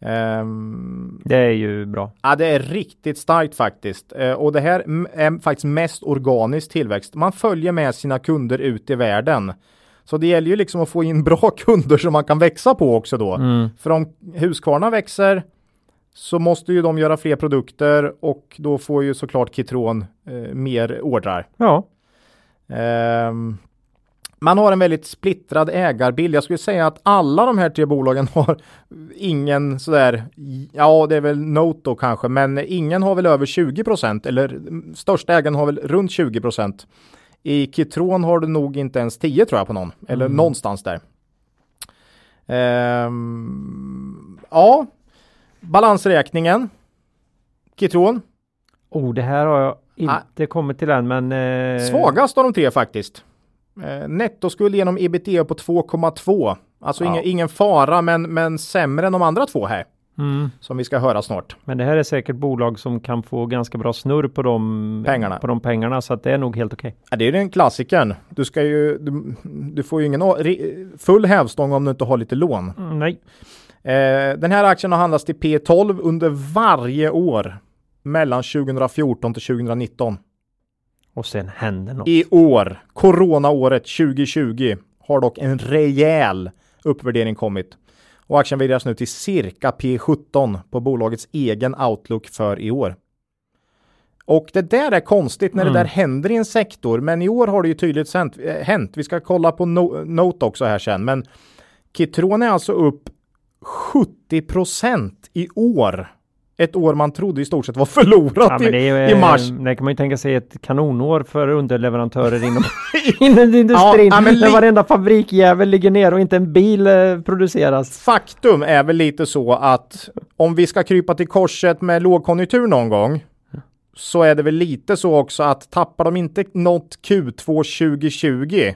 Ehm, Det är ju bra. Ja, det är riktigt starkt faktiskt. Eh, och det här är faktiskt mest organisk tillväxt. Man följer med sina kunder ut i världen. Så det gäller ju liksom att få in bra kunder som man kan växa på också då. Mm. För om Husqvarna växer så måste ju de göra fler produkter och då får ju såklart Kitron eh, mer ordrar. Ja. Ehm, man har en väldigt splittrad ägarbild. Jag skulle säga att alla de här tre bolagen har ingen sådär, ja det är väl Note då kanske, men ingen har väl över 20% eller största ägaren har väl runt 20% I Kitron har du nog inte ens 10 tror jag på någon, eller Mm. någonstans där. Ehm, ja, balansräkningen. Kitron, Oh, det här har jag inte kommit till än, men... Eh... Svagast av de tre faktiskt. Eh, nettoskuld genom ebitda på 2,2. Alltså Ja. ingen, ingen fara men, men sämre än de andra två här. Mm. Som vi ska höra snart. Men det här är säkert bolag som kan få ganska bra snurr på de Pengarna. På de pengarna, så att det är nog helt okej. Ja, det är den klassikern. Du ska ju, du, du får ju ingen full hävstång om du inte har lite lån. Mm, nej. Eh, den här aktien har handlats till P12 under varje år mellan 2014 till 2019. Och sen händer något. I år, coronaåret 2020, har dock en rejäl uppvärdering kommit. Och aktien värderas nu till cirka P17 på bolagets egen outlook för i år. Och det där är konstigt när Mm. det där händer i en sektor, men i år har det ju tydligt eh, hänt. Vi ska kolla på no Note också här sen, men Kitron är alltså upp 70% i år Ett år man trodde i stort sett var förlorat Ja, i, är, i mars. det kan man ju tänka sig ett kanonår för underleverantörer inom, inom industrin. Ja, men när varenda fabrikjävel ligger ner och inte en bil eh, produceras. Faktum är väl lite så att om vi ska krypa till korset med lågkonjunktur någon gång så är det väl lite så också att tappar de inte något Q2 2020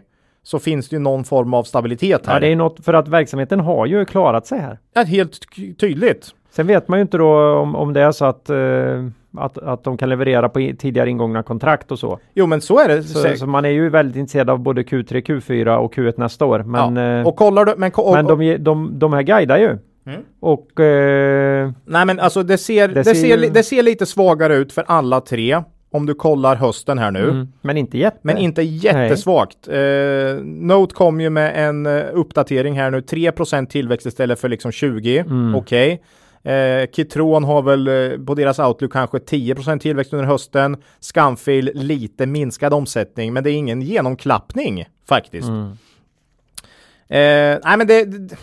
så finns det ju någon form av stabilitet här. Ja, det är något för att verksamheten har ju klarat sig här. Ja, helt tydligt. Sen vet man ju inte då om, om det är så att, eh, att, att de kan leverera på tidigare ingångna kontrakt och så. Jo, men så är det. Så, så man är ju väldigt intresserad av både Q3, Q4 och Q1 nästa år. Men, ja. eh, Och kollar du, men, och, men de, de, de här guidar ju. Mm. Och eh, nej, men alltså det ser, det, Det ser, ju- det ser lite svagare ut för alla tre om du kollar hösten här nu. mm, men inte jätte. Men inte jättesvagt. Eh, Note kom ju med en eh, uppdatering här nu. 3% tillväxt istället för liksom 20. Mm. Okej. Eh, Kitron har väl eh, på deras outlook kanske 10% tillväxt under hösten. Scanfil lite minskad omsättning, men det är ingen genomklappning faktiskt. Mm. Eh, nej, men det, det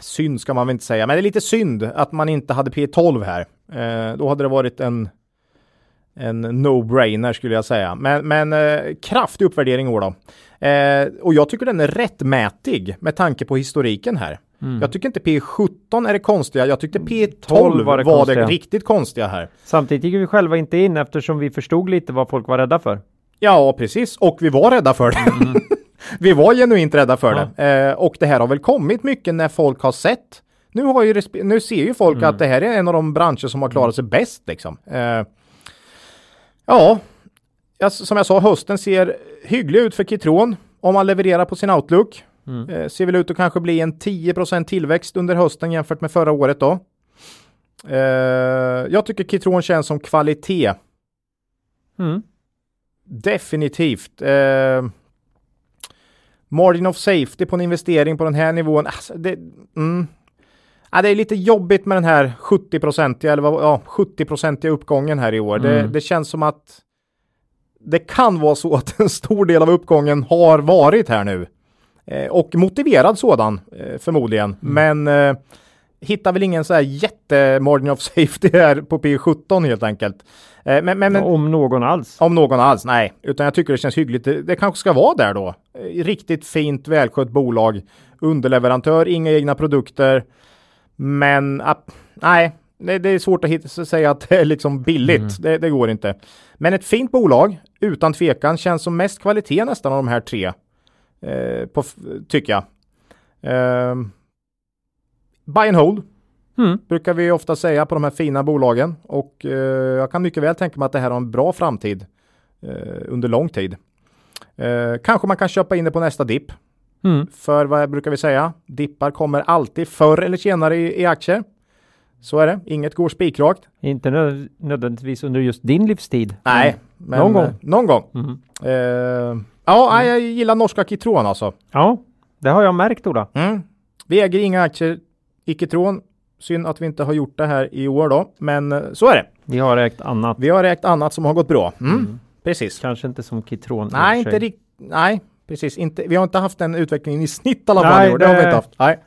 synd ska man väl inte säga, men det är lite synd att man inte hade P12 här. Eh, då hade det varit en en no-brainer skulle jag säga. Men, men eh, kraftig uppvärdering i år då. Eh, och jag tycker den är rättmätig med tanke på historiken här. Mm. Jag tycker inte P17 är det konstiga. Jag tyckte P12 12 var var det, det konstiga. riktigt konstiga här. Samtidigt gick vi själva inte in eftersom vi förstod lite vad folk var rädda för. Ja, precis. Och vi var rädda för det. vi var genuint rädda för det. Eh, och det här har väl kommit mycket när folk har sett. Nu, har ju nu ser ju folk att det här är en av de branscher som har klarat sig bäst. Liksom. Eh, ja, som jag sa, hösten ser hygglig ut för Kitron om man levererar på sin outlook. Mm. Eh, ser väl ut att kanske bli en 10% tillväxt under hösten jämfört med förra året då. Eh, jag tycker Kitron känns som kvalitet Mm. Definitivt. Eh, margin of safety på en investering på den här nivån. Alltså, det, mm. Ja, det är lite jobbigt med den här 70-procentiga eller vad, ja, 70-procentiga uppgången här i år. Det, Mm. det känns som att det kan vara så att en stor del av uppgången har varit här nu. Eh, och motiverad sådan eh, förmodligen. Men eh, hittar väl ingen så här jätte margin of safety här på P17 helt enkelt. Eh, men, men, men, Om någon alls. om någon alls, nej. Utan jag tycker det känns hyggligt. Det, det kanske ska vara där då. Eh, Riktigt fint, välskött bolag. Underleverantör, inga egna produkter. Men, app, nej. Det, det är svårt att hitta, säga att det är liksom billigt. Det, det går inte. Men ett fint bolag, utan tvekan, känns som mest kvalitet nästan av de här tre. Eh, på, tycker jag. Eh, buy and hold Mm. brukar vi ofta säga på de här fina bolagen och eh, jag kan mycket väl tänka mig att det här har en bra framtid eh, under lång tid. Eh, kanske man kan köpa in det på nästa dipp. Mm. För vad brukar vi säga? Dippar kommer alltid förr eller senare i, i aktier. Så är det. Inget går spikrakt. Inte nöd- nödvändigtvis under just din livstid. Nej, men någon gång. Någon gång. Mm. Eh, ja, nej, jag gillar norska Kitron alltså. Ja, det har jag märkt Ola. Mm. Vi äger inga aktier i Kitron. Synd att vi inte har gjort det här i år då, men eh, så är det. Vi har ägt annat. Vi har ägt annat som har gått bra. Mm. Precis. Kanske inte som Kitron. Nej, inte riktigt. Nej, precis. Inte, vi har inte haft den utvecklingen i snitt alla fall Nej, i år. Det har vi inte haft. Nej,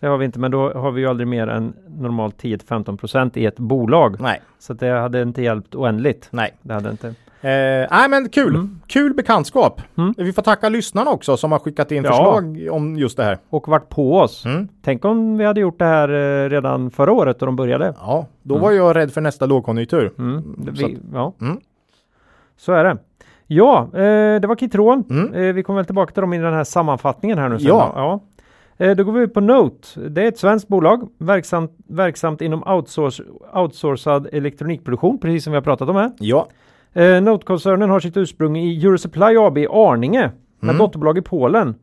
Det har vi inte, men då har vi ju aldrig mer än normalt 10-15 procent i ett bolag. nej, Så det hade inte hjälpt oändligt. nej. Det hade inte. Eh, nej, men kul. Mm. Kul bekantskap. Mm. Vi får tacka lyssnarna också som har skickat in Ja. förslag om just det här. Och varit på oss. Mm. Tänk om vi hade gjort det här eh, redan förra året då de började. Ja, då var jag rädd för nästa lågkonjunktur. Mm. Det- Så Vi, ja. Mm. Så är det. Ja, eh, det var Kitron. Mm. Eh, vi kommer väl tillbaka till dem i den här sammanfattningen här nu. sen Ja. då. ja. Eh, då går vi ut på Note. Det är ett svenskt bolag verksamt, verksamt inom outsource, outsourcad elektronikproduktion, precis som vi har pratat om här. Ja, Eh, Note-koncernen har sitt ursprung i Eurosupply AB i Arninge med Mm. dotterbolag i Polen.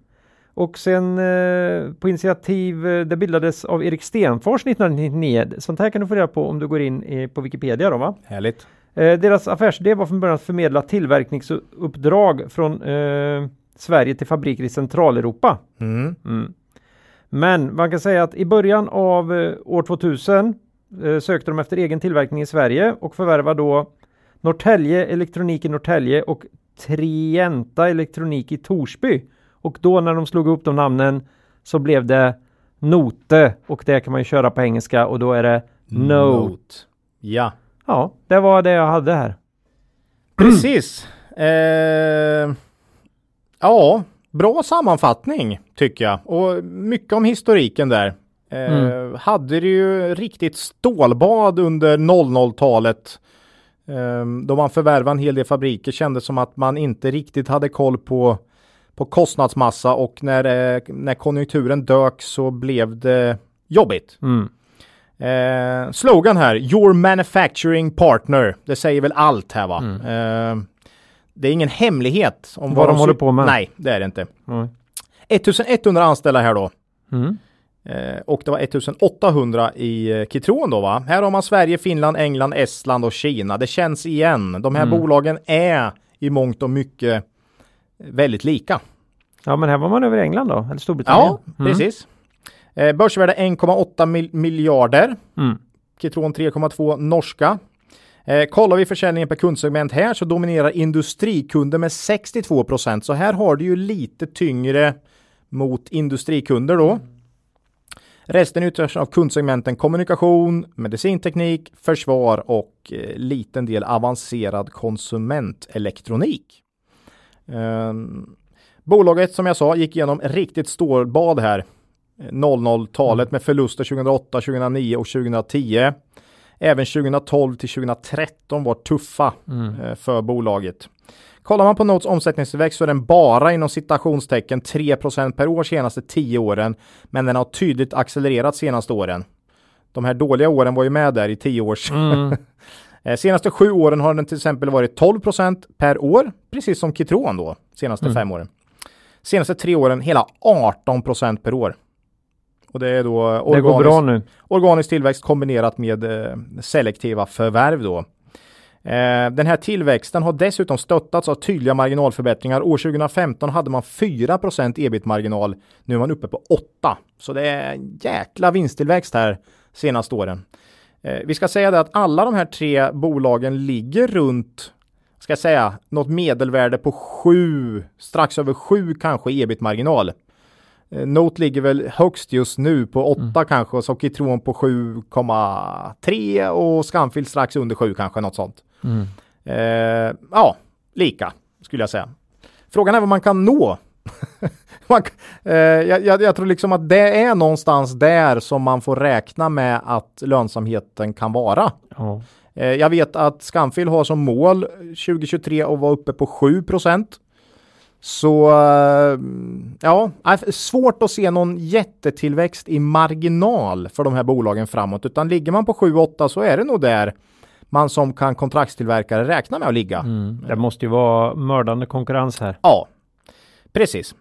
Och sen eh, på initiativ, eh, det bildades av Erik Stenfors 1999. Sånt här kan du få reda på om du går in eh, på Wikipedia då va? härligt. Eh, deras affärsidé var från början att förmedla tillverkningsuppdrag från eh, Sverige till fabriker i Centraleuropa. Mm. Mm. Men man kan säga att i början av eh, år 2000 eh, sökte de efter egen tillverkning i Sverige och förvärvade då Norrtälje Elektronik i Norrtälje och Trienta Elektronik i Torsby. Och då när de slog upp de namnen så blev det Note och det kan man ju köra på engelska och då är det Note. Ja, Ja, det var det jag hade här. precis. Eh, ja, bra sammanfattning tycker jag och mycket om historiken där. Eh, Mm. Hade det ju riktigt stålbad under 00-talet eh, då man förvärvade en hel del fabriker kändes som att man inte riktigt hade koll på på kostnadsmassa och när, eh, när konjunkturen dök så blev det jobbigt. Mm. Eh, slogan här, Your manufacturing partner. Det säger väl allt här va? Eh, det är ingen hemlighet om Mm. Vad de håller på med. Nej, det är det inte. Mm. 1100 anställda här då. Mm. Eh, och det var 1800 i eh, Kitron då va? Här har man Sverige, Finland, England, Estland och Kina. Det känns igen. De här Mm. bolagen är i mångt och mycket väldigt lika. Ja, men här var man över England då, eller Storbritannien. Ja, precis. Eh, börsvärde 1,8 mil- miljarder. Mm. Kitron 3,2 norska. Eh, kollar vi försäljningen per kundsegment här så dominerar industrikunder med 62 procent. Så här har du ju lite tyngre mot industrikunder då. Resten utgörs av kundsegmenten kommunikation, medicinteknik, försvar och eh, liten del avancerad konsumentelektronik. Ehm, bolaget som jag sa gick igenom riktigt stålbad här. Eh, 00-talet med förluster 2008, 2009 och 2010. Även 2012 till 2013 var tuffa eh, för bolaget. Kollar man på Notes omsättningstillväxt så är den bara inom citationstecken 3% per år senaste 10 åren. Men den har tydligt accelererat senaste åren. De här dåliga åren var ju med där i 10 års. Mm. Eh, Senaste sju åren har den till exempel varit 12% per år, precis som Kitron då, senaste Mm. fem åren. Senaste tre åren hela 18% per år. Och det är då organisk- bra nu. organisk tillväxt kombinerat med eh, selektiva förvärv då. Eh, den här tillväxten har dessutom stöttats av tydliga marginalförbättringar. År 2015 hade man 4% ebit-marginal. Nu är man uppe på 8. Så det är en jäkla vinsttillväxt här senaste åren. Eh, vi ska säga det att alla de här tre bolagen ligger runt, ska jag säga, något medelvärde på 7, strax över 7 kanske ebit-marginal. Eh, Note ligger väl högst just nu på 8 kanske och så Kitron på 7,3 och Scanfil strax under 7 kanske något sånt. Mm. Eh, ja, lika skulle jag säga. Frågan är vad man kan nå. man, eh, jag, jag, jag tror liksom att det är någonstans där som man får räkna med att lönsamheten kan vara. Ja. Eh, jag vet att Scanfil har som mål 2023 att vara uppe på 7 Så eh, ja, svårt att se någon jättetillväxt i marginal för de här bolagen framåt. Utan ligger man på 7-8 så är det nog där man som kan kontraktstillverkare räkna med att ligga. Mm. Det måste ju vara mördande konkurrens här. Ja, precis.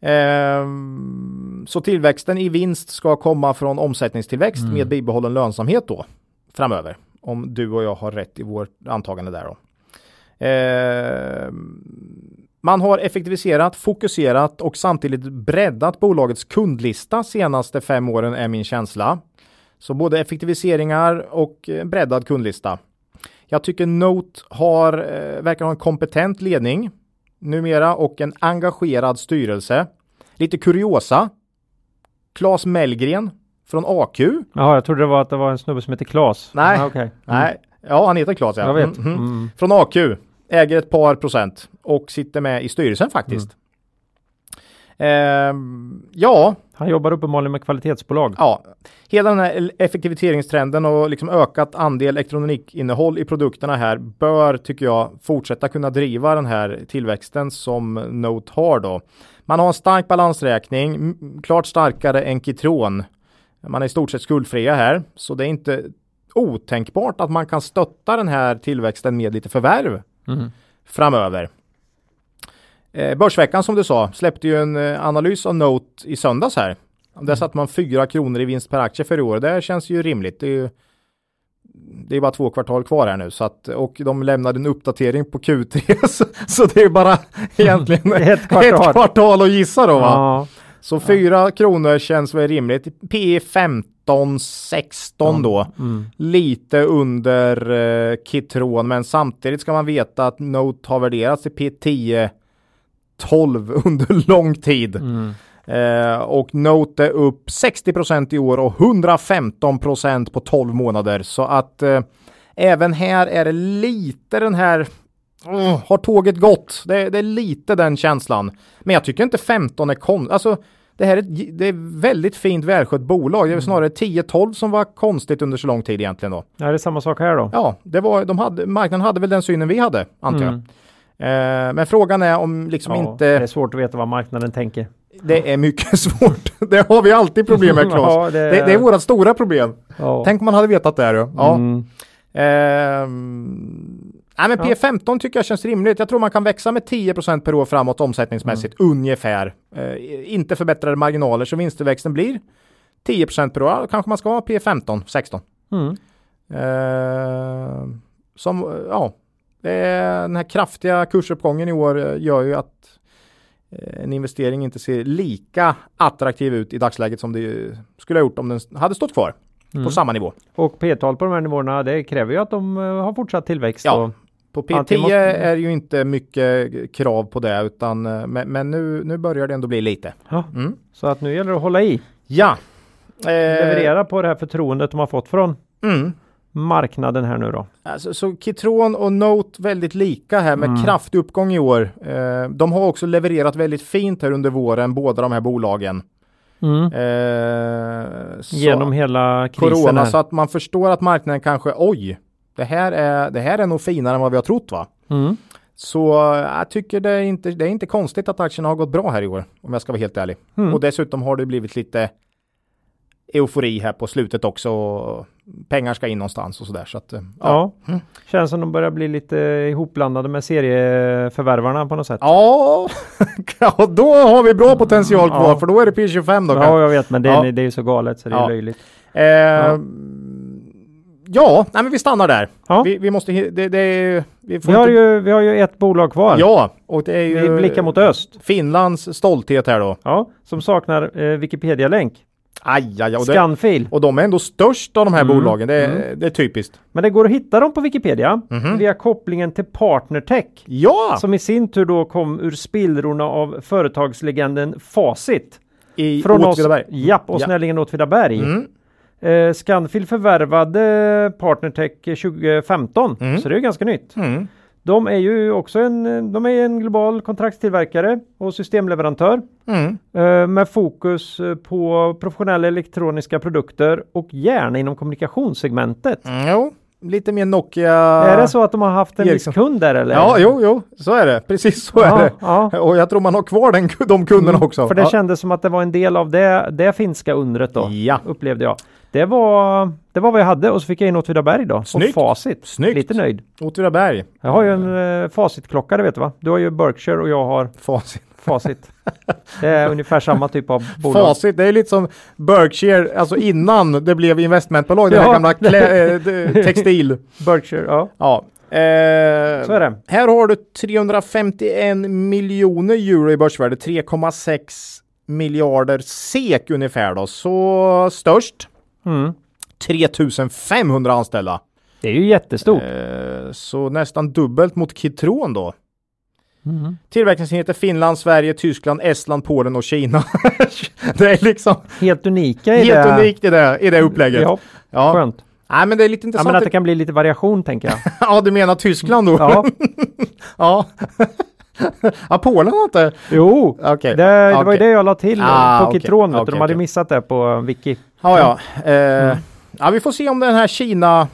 Ehm, så tillväxten i vinst ska komma från omsättningstillväxt med bibehållen lönsamhet då framöver. Om du och jag har rätt i vårt antagande där då. Ehm, man har effektiviserat, fokuserat och samtidigt breddat bolagets kundlista senaste fem åren är min känsla. Så både effektiviseringar och eh, breddad kundlista. Jag tycker Note har, eh, verkar ha en kompetent ledning numera och en engagerad styrelse. Lite kuriosa. Claes Mellgren från AQ. Jaha, jag trodde det var att det var en snubbe som heter Klas. Nej. Ah, okej. Nej, ja han heter Claes ja. Jag vet. Mm, mm. Mm. Från AQ. Äger ett par procent och sitter med i styrelsen faktiskt. Ehm, ja, Han jobbar uppenbarligen med kvalitetsbolag. Ja, hela den här effektiviseringstrenden och liksom ökat andel elektronikinnehåll i produkterna här bör, tycker jag, fortsätta kunna driva den här tillväxten som Note har då. Man har en stark balansräkning, klart starkare än Kitron. Man är i stort sett skuldfria här, så det är inte otänkbart att man kan stötta den här tillväxten med lite förvärv Mm. framöver. Eh, Börsveckan som du sa släppte ju en eh, analys av Note i söndags här. Där satte man 4 kronor i vinst per aktie för i år. Det känns ju rimligt. Det är, ju, det är bara två kvartal kvar här nu så att, och de lämnade en uppdatering på Q3 så, så det är bara egentligen Ett kvartal. ett kvartal att gissa då va? Ja, Så 4 kronor känns väl rimligt. P 15, 16 då. mm. Lite under eh, Kitron men samtidigt ska man veta att Note har värderats till P10 12 under lång tid. Mm. Eh, och Note är upp 60% i år och 115% på 12 månader. Så att eh, även här är det lite den här oh, har tåget gått? Det, det, är lite den känslan. Men jag tycker inte 15 är konstigt. Alltså, det här är, det är väldigt fint välskött bolag. Det är snarare 10-12 som var konstigt under så lång tid egentligen då. Ja, det är samma sak här då. Ja, det var, de hade, marknaden hade väl den synen vi hade, antar jag. Mm. Eh, men frågan är om liksom Ja, inte... Det är svårt att veta vad marknaden tänker. Det är mycket svårt. det har vi alltid problem med Claes. Ja, det- det... Det, är våra stora problem. Ja. Tänk om man hade vetat det här. Ja. Mm. Ehm, nej, men P15 tycker jag känns rimligt. Jag tror man kan växa med 10% per år framåt omsättningsmässigt Mm. ungefär. Eh, inte förbättrade marginaler så vinsttillväxten blir 10% per år. Ja, Kanske man ska ha P15, 16. Mm. Ehm, som, ja, det är, den här kraftiga kursuppgången i år eh, gör ju att eh, en investering inte ser lika attraktiv ut i dagsläget som det skulle ha gjort om den hade stått kvar Mm. på samma nivå. Och P-tal på de här nivåerna, det kräver ju att de eh, har fortsatt tillväxt. Ja. På Ja, P10 det måste- är ju inte mycket krav på det utan eh, men, men nu, nu börjar det ändå bli lite. Mm. Så att nu gäller det att hålla i. Ja. Eh, Leverera på det här förtroendet de har fått från Mm. marknaden här nu då. Alltså, så Kitron och Note väldigt lika här med Mm. kraftig uppgång i år. Eh, de har också levererat väldigt fint här under våren, båda de här bolagen. Eh, så- Genom hela krisen corona här. så att man förstår att marknaden kanske oj, det här är, det här är nog finare än vad vi har trott va? Mm. Så jag tycker det är, inte, det är inte konstigt att aktierna har gått bra här i år, om jag ska vara helt ärlig. Mm. Och dessutom har det blivit lite eufori här på slutet också. Pengar ska in någonstans och sådär. Så att, ja. Ja, känns som de börjar bli lite ihopblandade med serieförvärvarna på något sätt. Ja, då har vi bra potential kvar Ja. för då är det P25 då. Ja, jag vet, men det, är- Ja. det är ju så galet så det är Ja. löjligt. Eh, ja. nej men vi stannar där. Ja. Vi, vi måste, det, det är, vi Vi har, inte, ju, vi har ju ett bolag kvar. Ja, och det är ju Vi blickar mot öst. Finlands stolthet här då. Ja, som saknar eh, Wikipedia-länk. Aj, aj, aj. Och, det, Scanfil. och de är ändå störst av de här Mm. bolagen. Det är, det är typiskt. Men det går att hitta dem på Wikipedia Mhm. via kopplingen till Partnertech. Ja! Som i sin tur då kom ur spillrorna av företagslegenden Facit. I Från oss, Åtvidaberg. japp, och Ja. Snällingen Åtvidaberg. Mm. Eh, Scanfil förvärvade Partnertech 2015, Mm. så det är ju ganska nytt. Mm. De är ju också en, de är en global kontraktstillverkare och systemleverantör Mm. eh, med fokus på professionella elektroniska produkter och gärna inom kommunikationssegmentet. Mm, Jo, lite mer Nokia. Är det så att de har haft en viss kund där eller? Ja, jo, jo, så är det. Precis så är Ja, det. ja. Och jag tror man har kvar den, de kunderna också. För det ja. kändes som att det var en del av det, det finska undret då. Ja. Upplevde jag. Det var, det var vad jag hade och så fick jag in Åtvidaberg då. Snyggt. Och facit. Snyggt. Lite nöjd. Åtvidaberg. Jag har ju en eh, facitklocka det vet du va? Du har ju Berkshire och jag har Facit. facit. det är ungefär samma typ av bolag. Facit, det är lite som Berkshire, alltså innan det blev investmentbolag, det här gamla klä, d- textil. Berkshire, ja. Ja. Eh, Så är det. Här har du 351 miljoner euro i börsvärde, 3,6 miljarder SEK ungefär då. Så störst Mm. 3500 anställda. Det är ju jättestort. Eh, så nästan dubbelt mot Kitron då. Mm. Tillverkningsenheter Finland, Sverige, Tyskland, Estland, Polen och Kina. det är liksom Helt unika i helt det. unikt i det, i det upplägget. Ja, Ja. skönt. Nej, men det är lite Ja, intressant. men att det kan bli lite variation tänker jag. Ja, du menar Tyskland då? Ja, ja. ja, Polen har inte... jo. Okej. Det, det var ju det jag la till Ah, på. Kitron. Okej, De hade missat det på Wiki. Ja, ja. Eh, Mm. ja, vi får se om den här Kina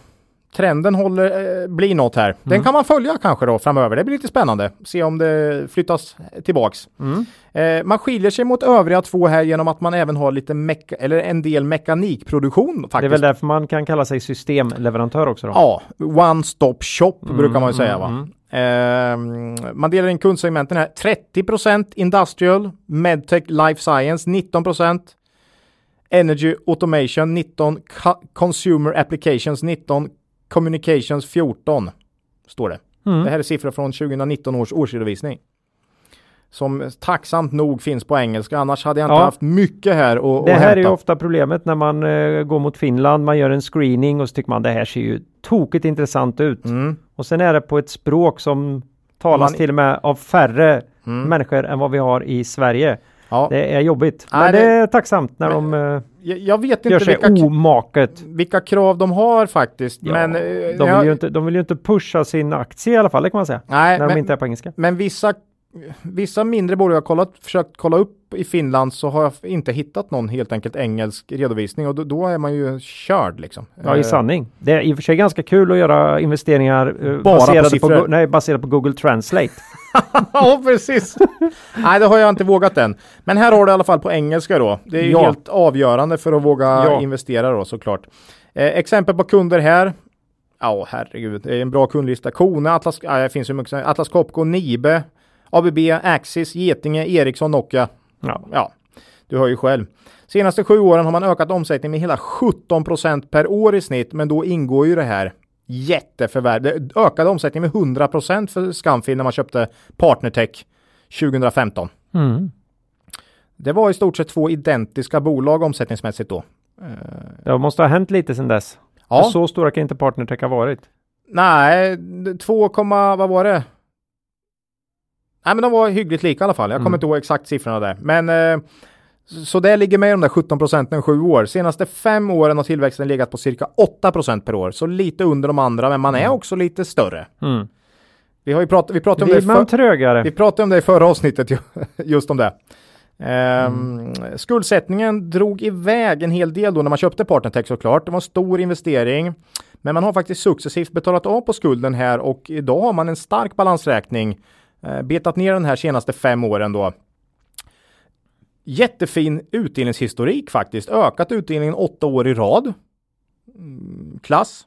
trenden håller, eh, blir något här. Mm. Den kan man följa kanske då framöver. Det blir lite spännande. Se om det flyttas tillbaks. Mm. Eh, man skiljer sig mot övriga två här genom att man även har lite meka- eller en del mekanikproduktion faktiskt. Det är väl därför man kan kalla sig systemleverantör också då. Ja, one stop shop brukar man ju säga va. mm, Ehm, man delar in kundsegmenten här. 30% industrial, medtech, life science 19%. Energy automation 19, co- consumer applications 19, communications 14. Står det. Mm. Det här är siffror från 2019 års årsredovisning. Som tacksamt nog finns på engelska, annars hade jag inte Ja. haft mycket här att Det här är hämta. ju ofta problemet när man eh, går mot Finland. Man gör en screening och så tycker man det här ser ju tokigt intressant ut. Mm. Och sen är det på ett språk som talas Man- till och med av färre Mm. människor än vad vi har i Sverige. Ja. Det är jobbigt. Nej, Men det- är tacksamt när Men- de eh, Jag, jag vet gör inte sig vilka, omaket. vilka krav de har faktiskt. Ja, men, eh, de, jag- vill ju inte, de vill ju inte pusha sin aktie i alla fall, det kan man säga. nej, när de men, inte är på engelska. men vissa, vissa mindre bolag jag kollat, försökt kolla upp i Finland så har jag inte hittat någon helt enkelt engelsk redovisning och då, då är man ju körd liksom. Ja, Eh, i sanning. Det är i och för sig ganska kul att göra investeringar eh, på baserade, på. Go- nej, baserade på Google Translate. ja, precis. Nej, det har jag inte vågat än. Men här har du i alla fall på engelska då. Det är ju Ja. helt avgörande för att våga Ja. investera då såklart. Eh, exempel på kunder här. Ja, herregud, det är en bra kundlista. Kone, Atlas, det finns ju mycket. Atlas Copco, Nibe, ABB, Axis, Getinge, Ericsson, Nokia. Ja. Ja, du hör ju själv. Senaste sju åren har man ökat omsättningen med hela 17 procent per år i snitt, men då ingår ju det här jätteförvärv. Det ökade omsättningen med 100 procent för Scanfil när man köpte Partnertech 2015. Mm. Det var i stort sett två identiska bolag omsättningsmässigt då. Det måste ha hänt lite sedan dess. Ja, För Så stora kan inte Partnertech ha varit. nej, 2, vad var det? Nej, men de var hyggligt lika i alla fall. Jag kommer Mm. inte ihåg exakt siffrorna där, men eh, så- det ligger med de där 17 procenten sju år. Senaste fem åren har tillväxten legat på cirka 8 procent per år, så lite under de andra, men man är också lite större. Mm. Vi har ju pratat, vi pratade om det man trögare? vi pratade om det i förra avsnittet, ju- just om det. Ehm, Skuldsättningen drog iväg en hel del då när man köpte Partnertech såklart. Det var en stor investering. Men man har faktiskt successivt betalat av på skulden här och idag har man en stark balansräkning. Eh, betat ner den här senaste fem åren då. Jättefin utdelningshistorik faktiskt. Ökat utdelningen åtta år i rad. Mm, klass.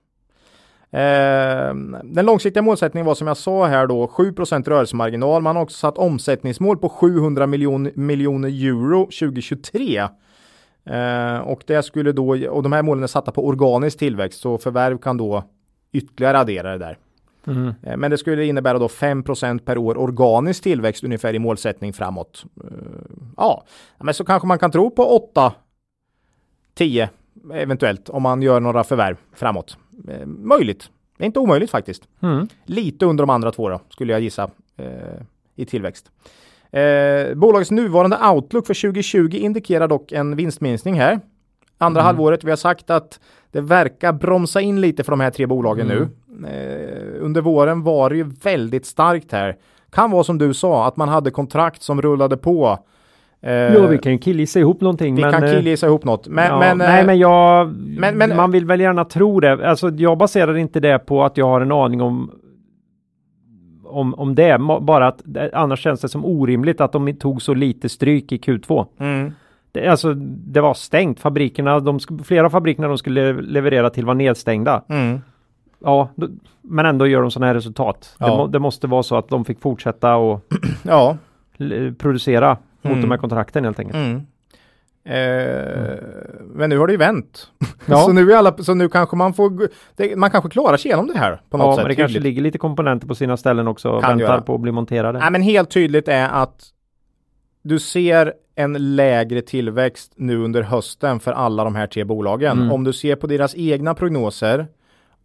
Eh, den långsiktiga målsättningen var som jag sa här då 7% rörelsemarginal. Man har också satt omsättningsmål på 700 miljon, miljoner euro 2023. Eh, och det skulle då, och de här målen är satta på organisk tillväxt så förvärv kan då ytterligare addera det där. Mm. Men det skulle innebära då 5% per år organisk tillväxt ungefär i målsättning framåt. Eh, Ja, men så kanske man kan tro på 8, 10 eventuellt om man gör några förvärv framåt. Eh, Möjligt. Det är inte omöjligt faktiskt. Mm. Lite under de andra två då, skulle jag gissa i tillväxt. Eh, bolagets nuvarande outlook för 2020 indikerar dock en vinstminskning här. Andra Mm. halvåret, vi har sagt att det verkar bromsa in lite för de här tre bolagen Mm. nu. Eh, under våren var det ju väldigt starkt här. Kan vara som du sa, att man hade kontrakt som rullade på. Eh, Ja, vi kan ju killgissa ihop någonting. vi men, kan eh, killgissa ihop något. Men, ja, men, nej, eh, men jag... men- men- man vill väl gärna tro det. Alltså, jag baserar inte det på att jag har en aning om om, om det, bara att annars känns det som orimligt att de tog så lite stryk i Q2. mm, Det, alltså, det var stängt. Fabrikerna, de, flera fabrikerna de skulle leverera till var nedstängda. mm, Ja, då, men ändå gör de sådana här resultat. Det, Ja. må, det måste vara så att de fick fortsätta och ja. producera mot Mm. de här kontrakten helt enkelt. Mm. Eh, Men nu har det ju vänt. Ja. så, nu är alla, så nu kanske man får, det, man kanske klarar sig igenom det här på något Ja, sätt. men det kanske ligger lite komponenter på sina ställen också och Kan väntar göra. på att bli monterade. Nej, men helt tydligt är att du ser en lägre tillväxt nu under hösten för alla de här tre bolagen. Mm. Om du ser på deras egna prognoser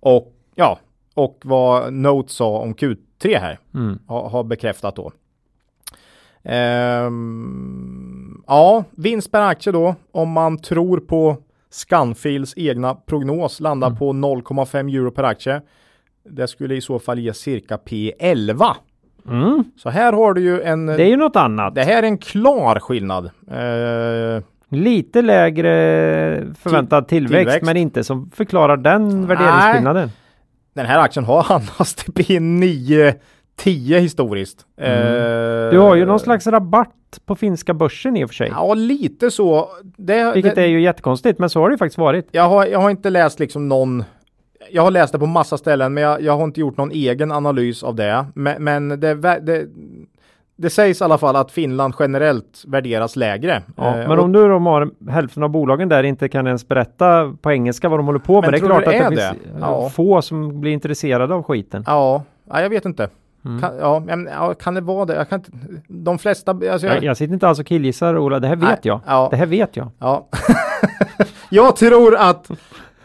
och ja, och vad Note sa om Q3 här Mm. har, har bekräftat då. Ehm, ja, vinst per aktie då om man tror på Scanfils egna prognos landar Mm. på 0,5 euro per aktie. Det skulle i så fall ge cirka P11. Mm. Så här har du ju en... Det är ju något annat. Det här är en klar skillnad. Eh, Lite lägre förväntad tillväxt, tillväxt. men inte som förklarar den värderingsskillnaden. den här aktien har handlats till P9 10 historiskt. Eh, Mm. Du har ju någon slags rabatt på finska börsen i och för sig. Ja, lite så. Det, Vilket det, är ju jättekonstigt, men så har det ju faktiskt varit. jag, har, jag har inte läst liksom någon jag har läst det på massa ställen men jag, jag har inte gjort någon egen analys av det. Men, men det, det, det sägs i alla fall att Finland generellt värderas lägre. Ja, Eh, men om nu de har hälften av bolagen där inte kan ens berätta på engelska vad de håller på med. Det är klart att det det, är finns? Ja. få som blir intresserade av skiten. Ja, ja, jag vet inte. Mm. Kan, ja, men, ja, kan det vara det? Jag kan inte, de flesta... Alltså, Jag, jag sitter inte alls och killgissar Ola, det här vet Nej, jag. ja. Det här vet jag. Ja. jag tror att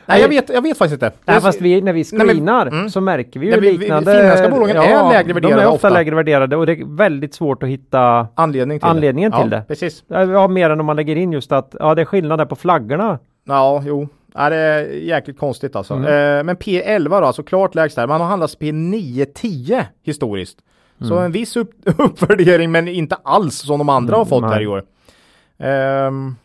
Nej, jag vet, jag vet faktiskt inte. Nej, fast vi, när vi Nej, men- screenar mm. så märker vi ju Nej, vi- liknande... finländska bolagen är lägre värderade De är ofta, ofta. lägre värderade och det är väldigt svårt att hitta Anledning till Anledningen det. till ja, det. Precis. Ja, mer än om man lägger in just att ja, det är skillnad där på flaggorna. Ja, jo. Ja, det är jäkligt konstigt alltså. Mm. Eh, men P11 då, alltså klart lägst där. Man har handlat P9-10 historiskt. Så Mm. en viss upp uppvärdering men inte alls som de andra har Mm, fått nej. här i år. Ehm,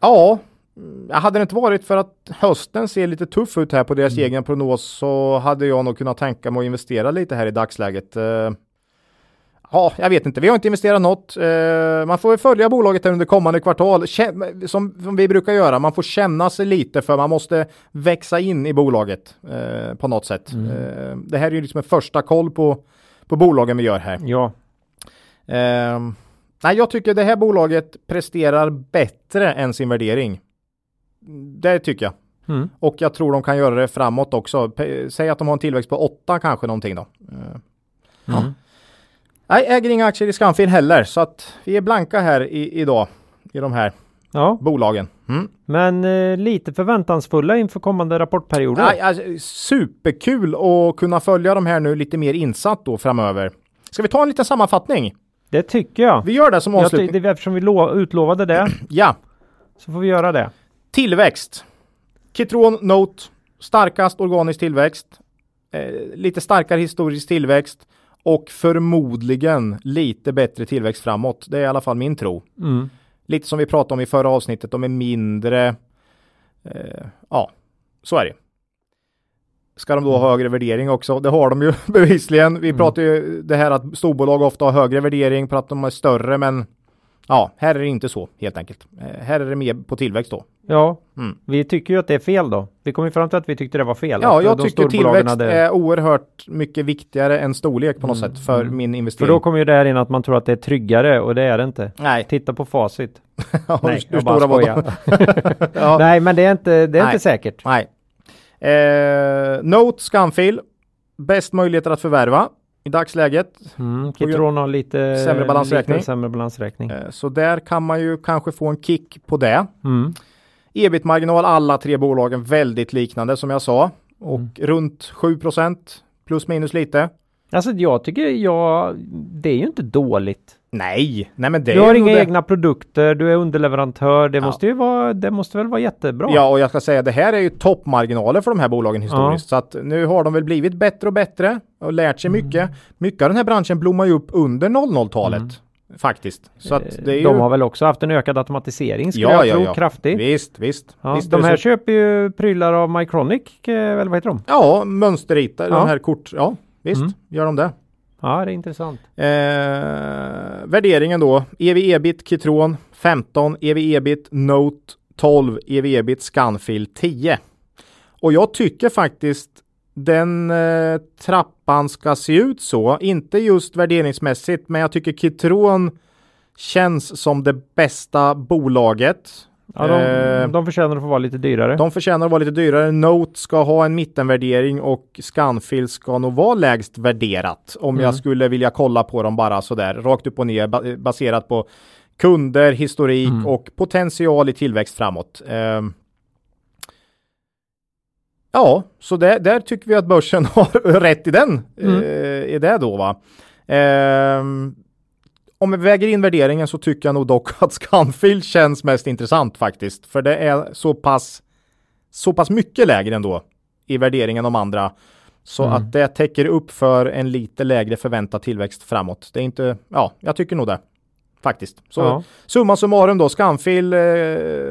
ja, Mm, hade det inte varit för att hösten ser lite tuff ut här på deras Mm. egen prognos så hade jag nog kunnat tänka mig att investera lite här i dagsläget. Eh, Ja, jag vet inte. Vi har inte investerat något. Eh, man får väl följa bolaget här under kommande kvartal som, vi brukar göra. Man får känna sig lite för man måste växa in i bolaget eh, på något sätt. Eh, det här är ju liksom en första koll på, på bolagen vi gör här. Ja, nej, jag tycker det här bolaget presterar bättre än sin värdering. Det tycker jag. mm. Och jag tror de kan göra det framåt också. P- Säg att de har en tillväxt på 8 kanske någonting då. Eh, Mm. Nej, äger inga aktier i Scanfil heller, så att vi är blanka här i, idag i de här ja. bolagen. Mm. men eh, lite förväntansfulla inför kommande rapportperioder. Nej, alltså, superkul att kunna följa de här nu lite mer insatt då framöver. Ska vi ta en liten sammanfattning? Det tycker jag. Vi gör det som jag avslutning. det, eftersom vi lo- utlovade det Ja, så får vi göra det. Tillväxt. Kitron Note, starkast organisk tillväxt, eh, lite starkare historisk tillväxt och förmodligen lite bättre tillväxt framåt. Det är i alla fall min tro. Mm. Lite som vi pratade om i förra avsnittet, de är mindre. Eh, ja, så är det. Ska de då ha högre värdering också? Det har de ju bevisligen. Vi Mm. pratar ju det här att storbolag ofta har högre värdering för att de är större, men ja, här är det inte så helt enkelt. Eh, här är det mer på tillväxt då. Ja, Mm. vi tycker ju att det är fel då. Vi kom ju fram till att vi tyckte det var fel. Ja, jag tycker tillväxt hade- är oerhört mycket viktigare än storlek på något sätt för mm. min För investering. då kommer ju det här in att man tror att det är tryggare och det är det inte. Nej, Titta på facit. ja, Nej, hur bara stora var de? ja. Nej, men det är inte, det är Nej. inte säkert. Nej. Eh, Note Scanfil. Bäst möjligheter att förvärva i dagsläget. Mm, Kitron har lite Sämre balansräkning. Lite sämre balansräkning. Eh, så där kan man ju kanske få en kick på det. Mm. Ebit-marginal alla tre bolagen väldigt liknande som jag sa. Och Mm. runt 7% plus minus lite. Alltså jag tycker jag, det är ju inte dåligt. Nej, nej men det du har inga det. egna produkter, du är underleverantör. Det Ja. måste ju vara, det måste väl vara jättebra? Ja, och jag ska säga det här är ju toppmarginaler för de här bolagen historiskt. Så att nu har de väl blivit bättre och bättre och lärt sig Mm. mycket. Mycket av den här branschen blommar ju upp under 00-talet. Faktiskt. Så att det är ju... Eh, De har väl också haft en ökad automatisering skulle Ja, jag ja, tro, ja. kraftig. Visst, visst. Ja, visst de det här så. köper ju prylar av Mycronic, eh, eller vad heter de? Ja, mönsterritare, Ja. de här kort. Ja, visst Mm. gör de det. Ja, det är intressant. Eh, värderingen då. EV ebit Kitron 15, EV ebit Note 12, EV ebit Scanfil 10. Och jag tycker faktiskt den eh, trappan ska se ut så. Inte just värderingsmässigt, men jag tycker Kitron känns som det bästa bolaget. Ja, de, Eh, de förtjänar att få vara lite dyrare. De förtjänar att vara lite dyrare. Note ska ha en mittenvärdering och Scanfil ska nog vara lägst värderat. Om Mm. jag skulle vilja kolla på dem bara sådär rakt upp och ner ba- baserat på kunder, historik Mm. och potential i tillväxt framåt. Ehm. Ja, så där, där tycker vi att börsen har rätt i den. Mm. Eh, i det då va. Ehm, om vi väger in värderingen så tycker jag nog dock att Scanfil känns mest intressant faktiskt. För det är så pass, så pass mycket lägre ändå i värderingen de andra. Så Mm. att det täcker upp för en lite lägre förväntad tillväxt framåt. Det är inte, ja, jag tycker nog det. Faktiskt. Så Ja. summa summarum då, Scanfil eh,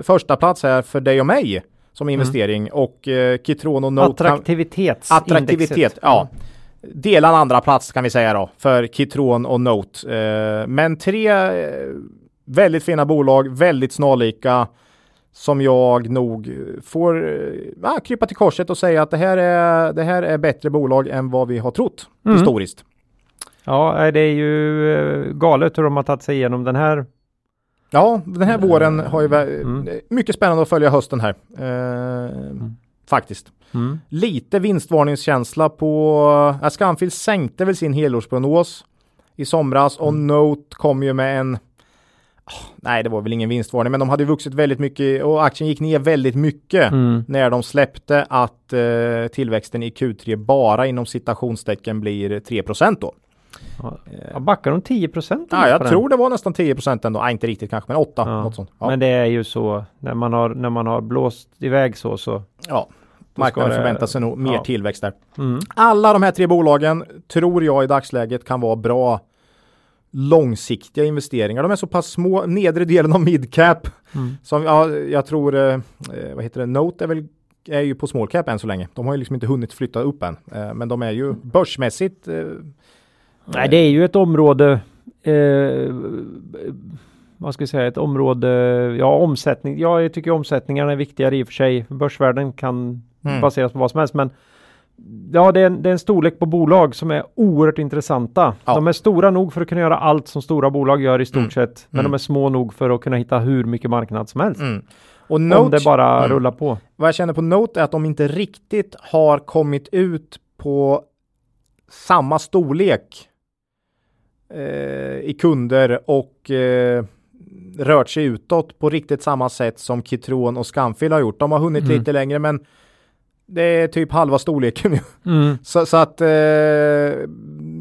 första plats här för dig och mig som investering och eh, Kitron och Note Attraktivitetsindexet. Attraktivitet, ja. Delad andra plats kan vi säga då för Kitron och Note. Eh, men tre eh, väldigt fina bolag, väldigt snarlika som jag nog får ah, krypa till korset och säga att det här är, det här är bättre bolag än vad vi har trott Mm. historiskt. Ja, det är ju eh, galet hur de har tagit sig igenom den här. Ja, den här våren har ju Mm. mycket spännande att följa hösten här. Eh, Faktiskt. Mm. Lite vinstvarningskänsla på, ja, Scanfil sänkte väl sin helårsprognos i somras och Mm. Note kom ju med en nej, det var väl ingen vinstvarning, men de hade vuxit väldigt mycket och aktien gick ner väldigt mycket Mm. när de släppte att eh, tillväxten i Q3 bara inom citationstecken blir 3 då. Ja, backar de 10 procent? Ja, jag tror det var nästan 10 ändå. Nej, inte riktigt kanske, men 8. Ja. Något sånt. Ja. Men det är ju så när man har, när man har blåst iväg så så. ja. Marknaden det- förväntar sig nog mer ja. tillväxt där. Mm. Alla de här tre bolagen tror jag i dagsläget kan vara bra långsiktiga investeringar. De är så pass små, nedre delen av midcap. Mm. Som ja, jag tror, eh, eh, vad heter det, Note är väl är ju på small cap än så länge. De har ju liksom inte hunnit flytta upp än. Eh, men de är ju börsmässigt. Eh, Nej, det är ju ett område. Eh, vad ska jag säga? Ett område. Ja, omsättning. Ja, jag tycker omsättningarna är viktigare i och för sig. Börsvärden kan Mm. baseras på vad som helst, men Ja, det är, en, det är en storlek på bolag som är oerhört intressanta. Ja. De är stora nog för att kunna göra allt som stora bolag gör i stort Mm. sett. Men Mm. de är små nog för att kunna hitta hur mycket marknad som helst. mm. Och Om Note, det bara Mm. rullar på. vad jag känner på Note är att de inte riktigt har kommit ut på samma storlek i kunder och eh, rört sig utåt på riktigt samma sätt som Kitron och Scanfil har gjort. De har hunnit Mm. lite längre men det är typ halva storleken nu. Mm. Så, så att eh,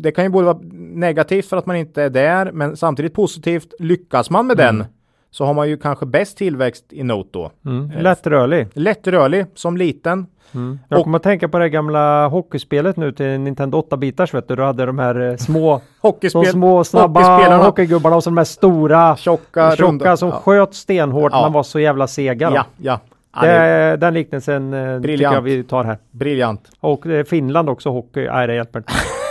det kan ju både vara negativt för att man inte är där men samtidigt positivt. Lyckas man med Mm. den så har man ju kanske bäst tillväxt i Note då. Mm. Eh, Lättrörlig. Lättrörlig som liten. Mm. Jag Och- kommer att tänka på det gamla hockeyspelet nu till Nintendo 8-bitars vet du. Du hade de här eh, små, de Hockeyspel, små snabba hockeygubbarna och så de här stora tjocka, tjocka runda. som ja. sköt stenhårt. Ja. Man var så jävla sega. då. ja, ja. Det, är den liknelsen eh, tycker Briljant. jag vi tar här. briljant. Och Finland också hockey. Nej, det hjälper inte.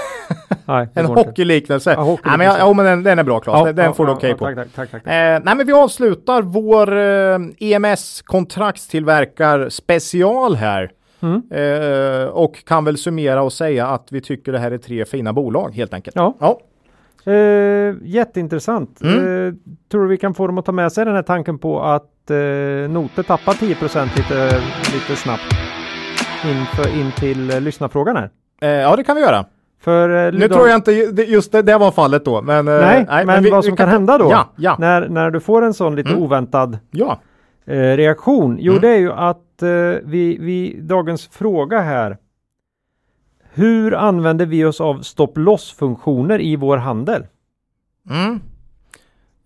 Nej, En hockeyliknelse. Ja. Nej, men, ja, men den, den är bra Claes. Ja, den den ja, får du okej ja, på. Tack, tack, tack, tack. Eh, nej men vi avslutar vår eh, EMS kontraktstillverkar special här. Mm. Eh, och kan väl summera och säga att vi tycker det här är tre fina bolag helt enkelt. Ja. ja. Eh, jätteintressant. Mm. Eh, tror du vi kan få dem att ta med sig den här tanken på att eh, Noter tappar 10 lite, lite snabbt inför, in till eh, lyssnarfrågan här. Eh, ja det kan vi göra. För, eh, Nu tror jag inte just det, det var fallet då. Men, eh, Nej, men, vi- vad som kan hända då? Ja, ja, När, när du får en sån lite Mm. oväntad ja. eh, reaktion? Jo, Mm. det är ju att eh, vi, vi, dagens fråga här. Hur använder vi oss av stopp loss funktioner i vår handel? Mm.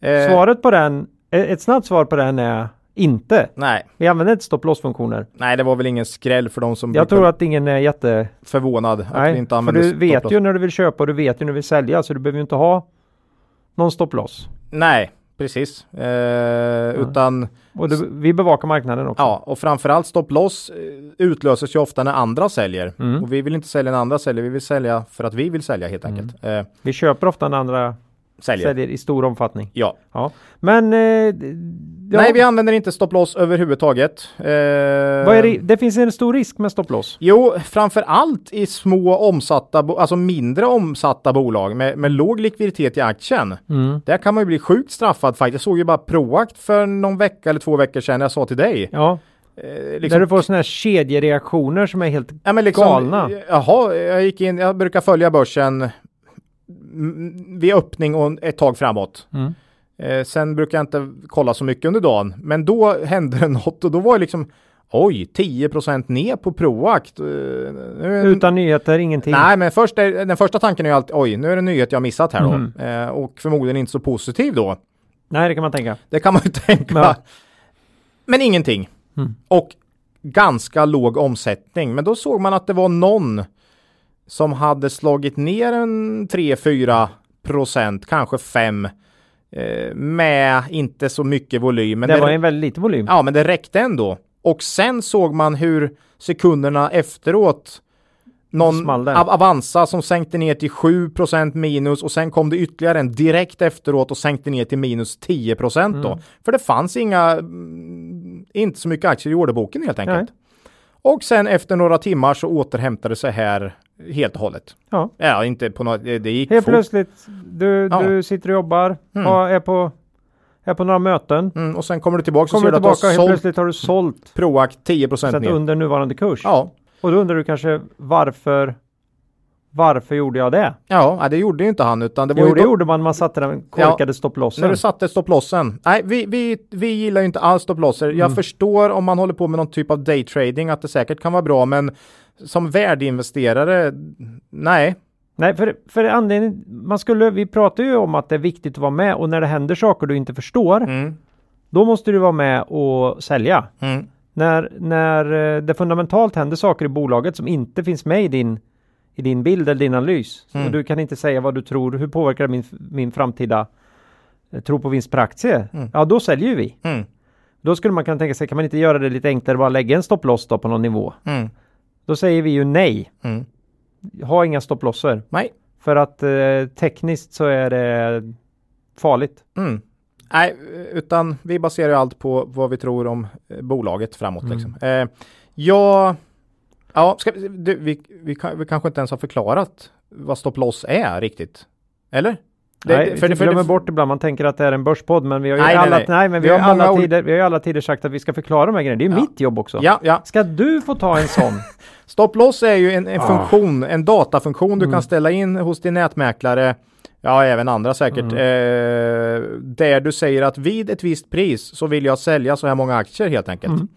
Eh, Svaret på den, eh, ett snabbt svar på den är inte. Nej, Vi använder inte stopp loss funktioner. nej, det var väl ingen skräll för de som Jag tror att ingen är jätte... förvånad att vi Nej, inte för använde du vet stopploss. ju när du vill köpa och du vet ju när du vill sälja så du behöver ju inte ha någon stopp loss. Nej, precis. Eh, Utan Och du, vi bevakar marknaden också. Ja, och framförallt stopp loss eh, utlöses ju ofta när andra säljer. Mm. Och vi vill inte sälja när andra säljer, vi vill sälja för att vi vill sälja helt enkelt. Eh, Vi köper ofta när andra säljer. säljer i stor omfattning. Ja. Ja. Men... Eh, ja, Nej, vi använder inte stopp loss överhuvudtaget. Eh, vad är det, det finns en stor risk med stopp loss. Jo, framför allt i små omsatta, alltså mindre omsatta bolag med, med låg likviditet i aktien. Mm. Där kan man ju bli sjukt straffad faktiskt. Jag såg ju bara Proact för någon vecka eller två veckor sedan jag sa till dig. Ja, Eh, liksom, där du får sådana här kedjereaktioner som är helt... Ja, men liksom, Galna. Jaha, jag gick in, jag brukar följa börsen vid öppning och ett tag framåt. Mm. Eh, sen brukar jag inte kolla så mycket under dagen, men då hände det något och då var det liksom oj, 10% ner på Proact. Eh, Utan nyheter, ingenting. Nej, men först är, den första tanken är ju alltid oj, nu är det en nyhet jag missat här då. Mhm. Eh, och förmodligen inte så positiv då. Nej, det kan man tänka. Det kan man ju tänka. Ja. Men ingenting. Mm. Och ganska låg omsättning. Men då såg man att det var någon som hade slagit ner en 3-4 procent, kanske 5 eh, med inte så mycket volym. Men det det, var en väldigt liten volym. ja, men det räckte ändå. Och sen såg man hur sekunderna efteråt någon. Av- Avanza som sänkte ner till 7% minus och sen kom det ytterligare en direkt efteråt och sänkte ner till minus 10 då. Mm. För det fanns inga, mm, inte så mycket aktier i orderboken helt enkelt. Och sen efter några timmar så återhämtade sig här helt och hållet. Ja. Ja, inte på något, det gick Helt fort. plötsligt, du, Ja. du sitter och jobbar, Mm. och är, på, är på några möten. Mm, och sen kommer du tillbaka och Kommer ser du att du har och helt sålt plötsligt har du sålt Proact 10 så att ner. under nuvarande kurs. Ja, Och då undrar du kanske varför Varför gjorde jag det? Ja, det gjorde ju inte han utan det var Jo, ju det gjorde man man satte den korkade stopplossen. När du satte stopplossen. Nej, vi, vi, vi gillar ju inte alls stopplosser. Jag Mm. förstår om man håller på med någon typ av daytrading att det säkert kan vara bra, men som värdeinvesterare, nej. Nej, för, för anledningen, man skulle, vi pratar ju om att det är viktigt att vara med och när det händer saker du inte förstår, Mm. då måste du vara med och sälja. Mm. När, när eh, det fundamentalt händer saker i bolaget som inte finns med i din, i din bild eller din analys. Mm. Och du kan inte säga vad du tror, hur påverkar det min, min framtida eh, tro på vinst per aktie? Mm. Ja, då säljer vi. Mm. Då skulle man kunna tänka sig, kan man inte göra det lite enklare, bara lägga en stopploss då på någon nivå? Då säger vi ju nej. Mm. Ha inga stopplosser. Nej. För att eh, tekniskt så är det farligt. Mm. Nej, utan vi baserar allt på vad vi tror om eh, bolaget framåt. Mm. Liksom. Eh, ja, ja ska, vi- du, vi, vi, kan, vi kanske inte ens har förklarat vad stopp loss är riktigt. Eller? Det- nej, för, det glömmer bort ibland. Man tänker att det är en börspodd, men vi har ju Nej, alla, nej. nej. men vi, Vi har, har alla tider, vi har alla tider sagt att vi ska förklara de här grejerna. Det är Ja. mitt jobb också. Ja, ja. Ska du få ta en sån? Stopp loss är ju en, en Ah. funktion, en datafunktion du Mm. kan ställa in hos din nätmäklare. Ja, även andra säkert. Mm. Eh, där du säger att vid ett visst pris så vill jag sälja så här många aktier helt enkelt. Mm.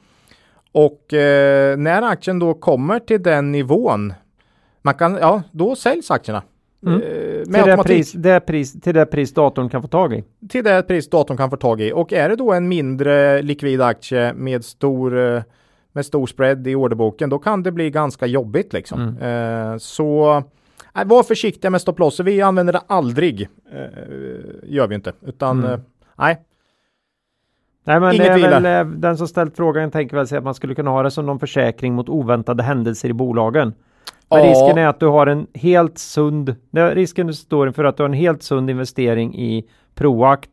Och eh, när aktien då kommer till den nivån, man kan, ja, då säljs aktierna. Mm. Eh, till, det pris, det pris, till det pris datorn kan få tag i. till det pris datorn kan få tag i. Och är det då en mindre likvid aktie med stor, eh, med stor spread i orderboken, då kan det bli ganska jobbigt liksom. Mm. Eh, så nej, var försiktiga med stopplosser. Vi använder det aldrig. Eh, gör vi inte. Utan Mm. eh, nej. Nej men Inget det är vila. väl, eh, den som ställt frågan tänker väl sig att man skulle kunna ha det som någon försäkring mot oväntade händelser i bolagen. Men Ja. risken är att du har en helt sund, risken står för att du har en helt sund investering i Proact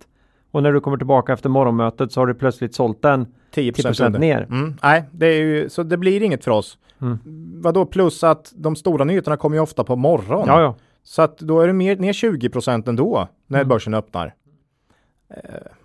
och när du kommer tillbaka efter morgonmötet så har du plötsligt sålt den 10 10% under. ner. Mm, nej, det är ju, så det blir inget för oss. Mm. Vadå plus att de stora nyheterna kommer ju ofta på morgonen. Ja, ja. Så att då är det mer, ner 20% ändå när Mm. börsen öppnar. Eh,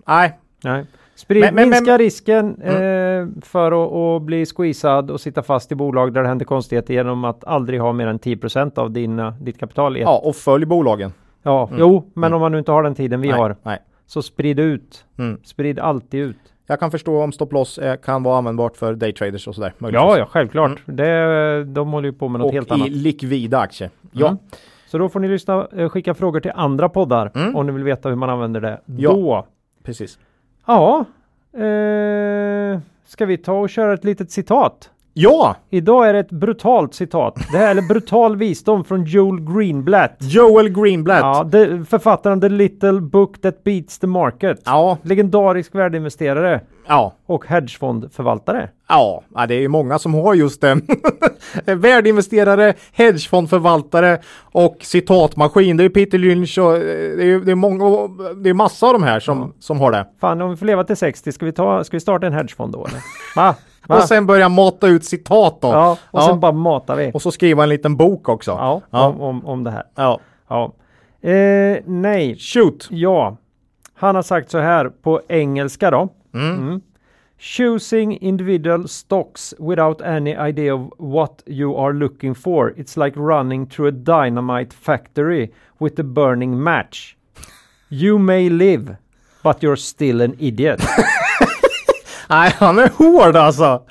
nej, Nej. Sprid, Men- men- minska men- risken eh, för att, bli squeezad och sitta fast i bolag där det händer konstigheter genom att aldrig ha mer än 10% av dina, ditt kapital i ett. ja och följ bolagen. Ja, Mm. jo, men Mm. om man nu inte har den tiden vi nej, har, Nej. så sprid ut. Mm. Sprid alltid ut. Jag kan förstå om stop loss eh, kan vara användbart för daytraders och sådär. möjligtvis. Ja, ja, självklart. Det, de håller ju på med något Mm. Och helt i annat. likvida aktier. Ja, Mm. Så då får ni lyssna, eh, skicka frågor till andra poddar Mm. om ni vill veta hur man använder det. Ja. Då. precis. Ja. Eh, ska vi ta och köra ett litet citat? Ja, Idag är det ett brutalt citat. Det här är brutal visdom från Joel Greenblatt. Joel Greenblatt. Ja, det, författaren The Little Book That Beats the Market. Ja, Legendarisk värdeinvesterare ja, och hedgefondförvaltare. ja, ja, det är ju många som har just den. Värdeinvesterare, hedgefondförvaltare och citatmaskin. Det är Peter Lynch och eh, det är, det är många, det är massa av de här som, som har det. Fan, om vi får leva till 60, ska vi, ta, ska vi starta en hedgefond då eller? Va? Va? Och sen börja mata ut citat då. ja, och Ja. sen bara matar vi. Och så skriva en liten bok också. Ja, Ja. Om, om, om det här. Ja. Ja. Eh, nej, Shoot! ja. Han har sagt så här på engelska då. Mm. Mm. Choosing individual stocks without any idea of what you are looking for. It's like running through a dynamite factory with a burning match. You may live, but you're still an idiot. Nej, han är hård alltså.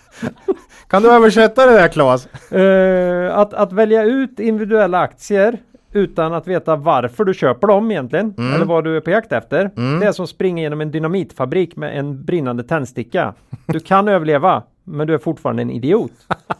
Kan du översätta det där Claes? Eh, att, att välja ut individuella aktier utan att veta varför du köper dem egentligen, Mm. eller vad du är på jakt efter. Mm. Det är som att springa genom en dynamitfabrik med en brinnande tändsticka. Du kan överleva, men du är fortfarande en idiot.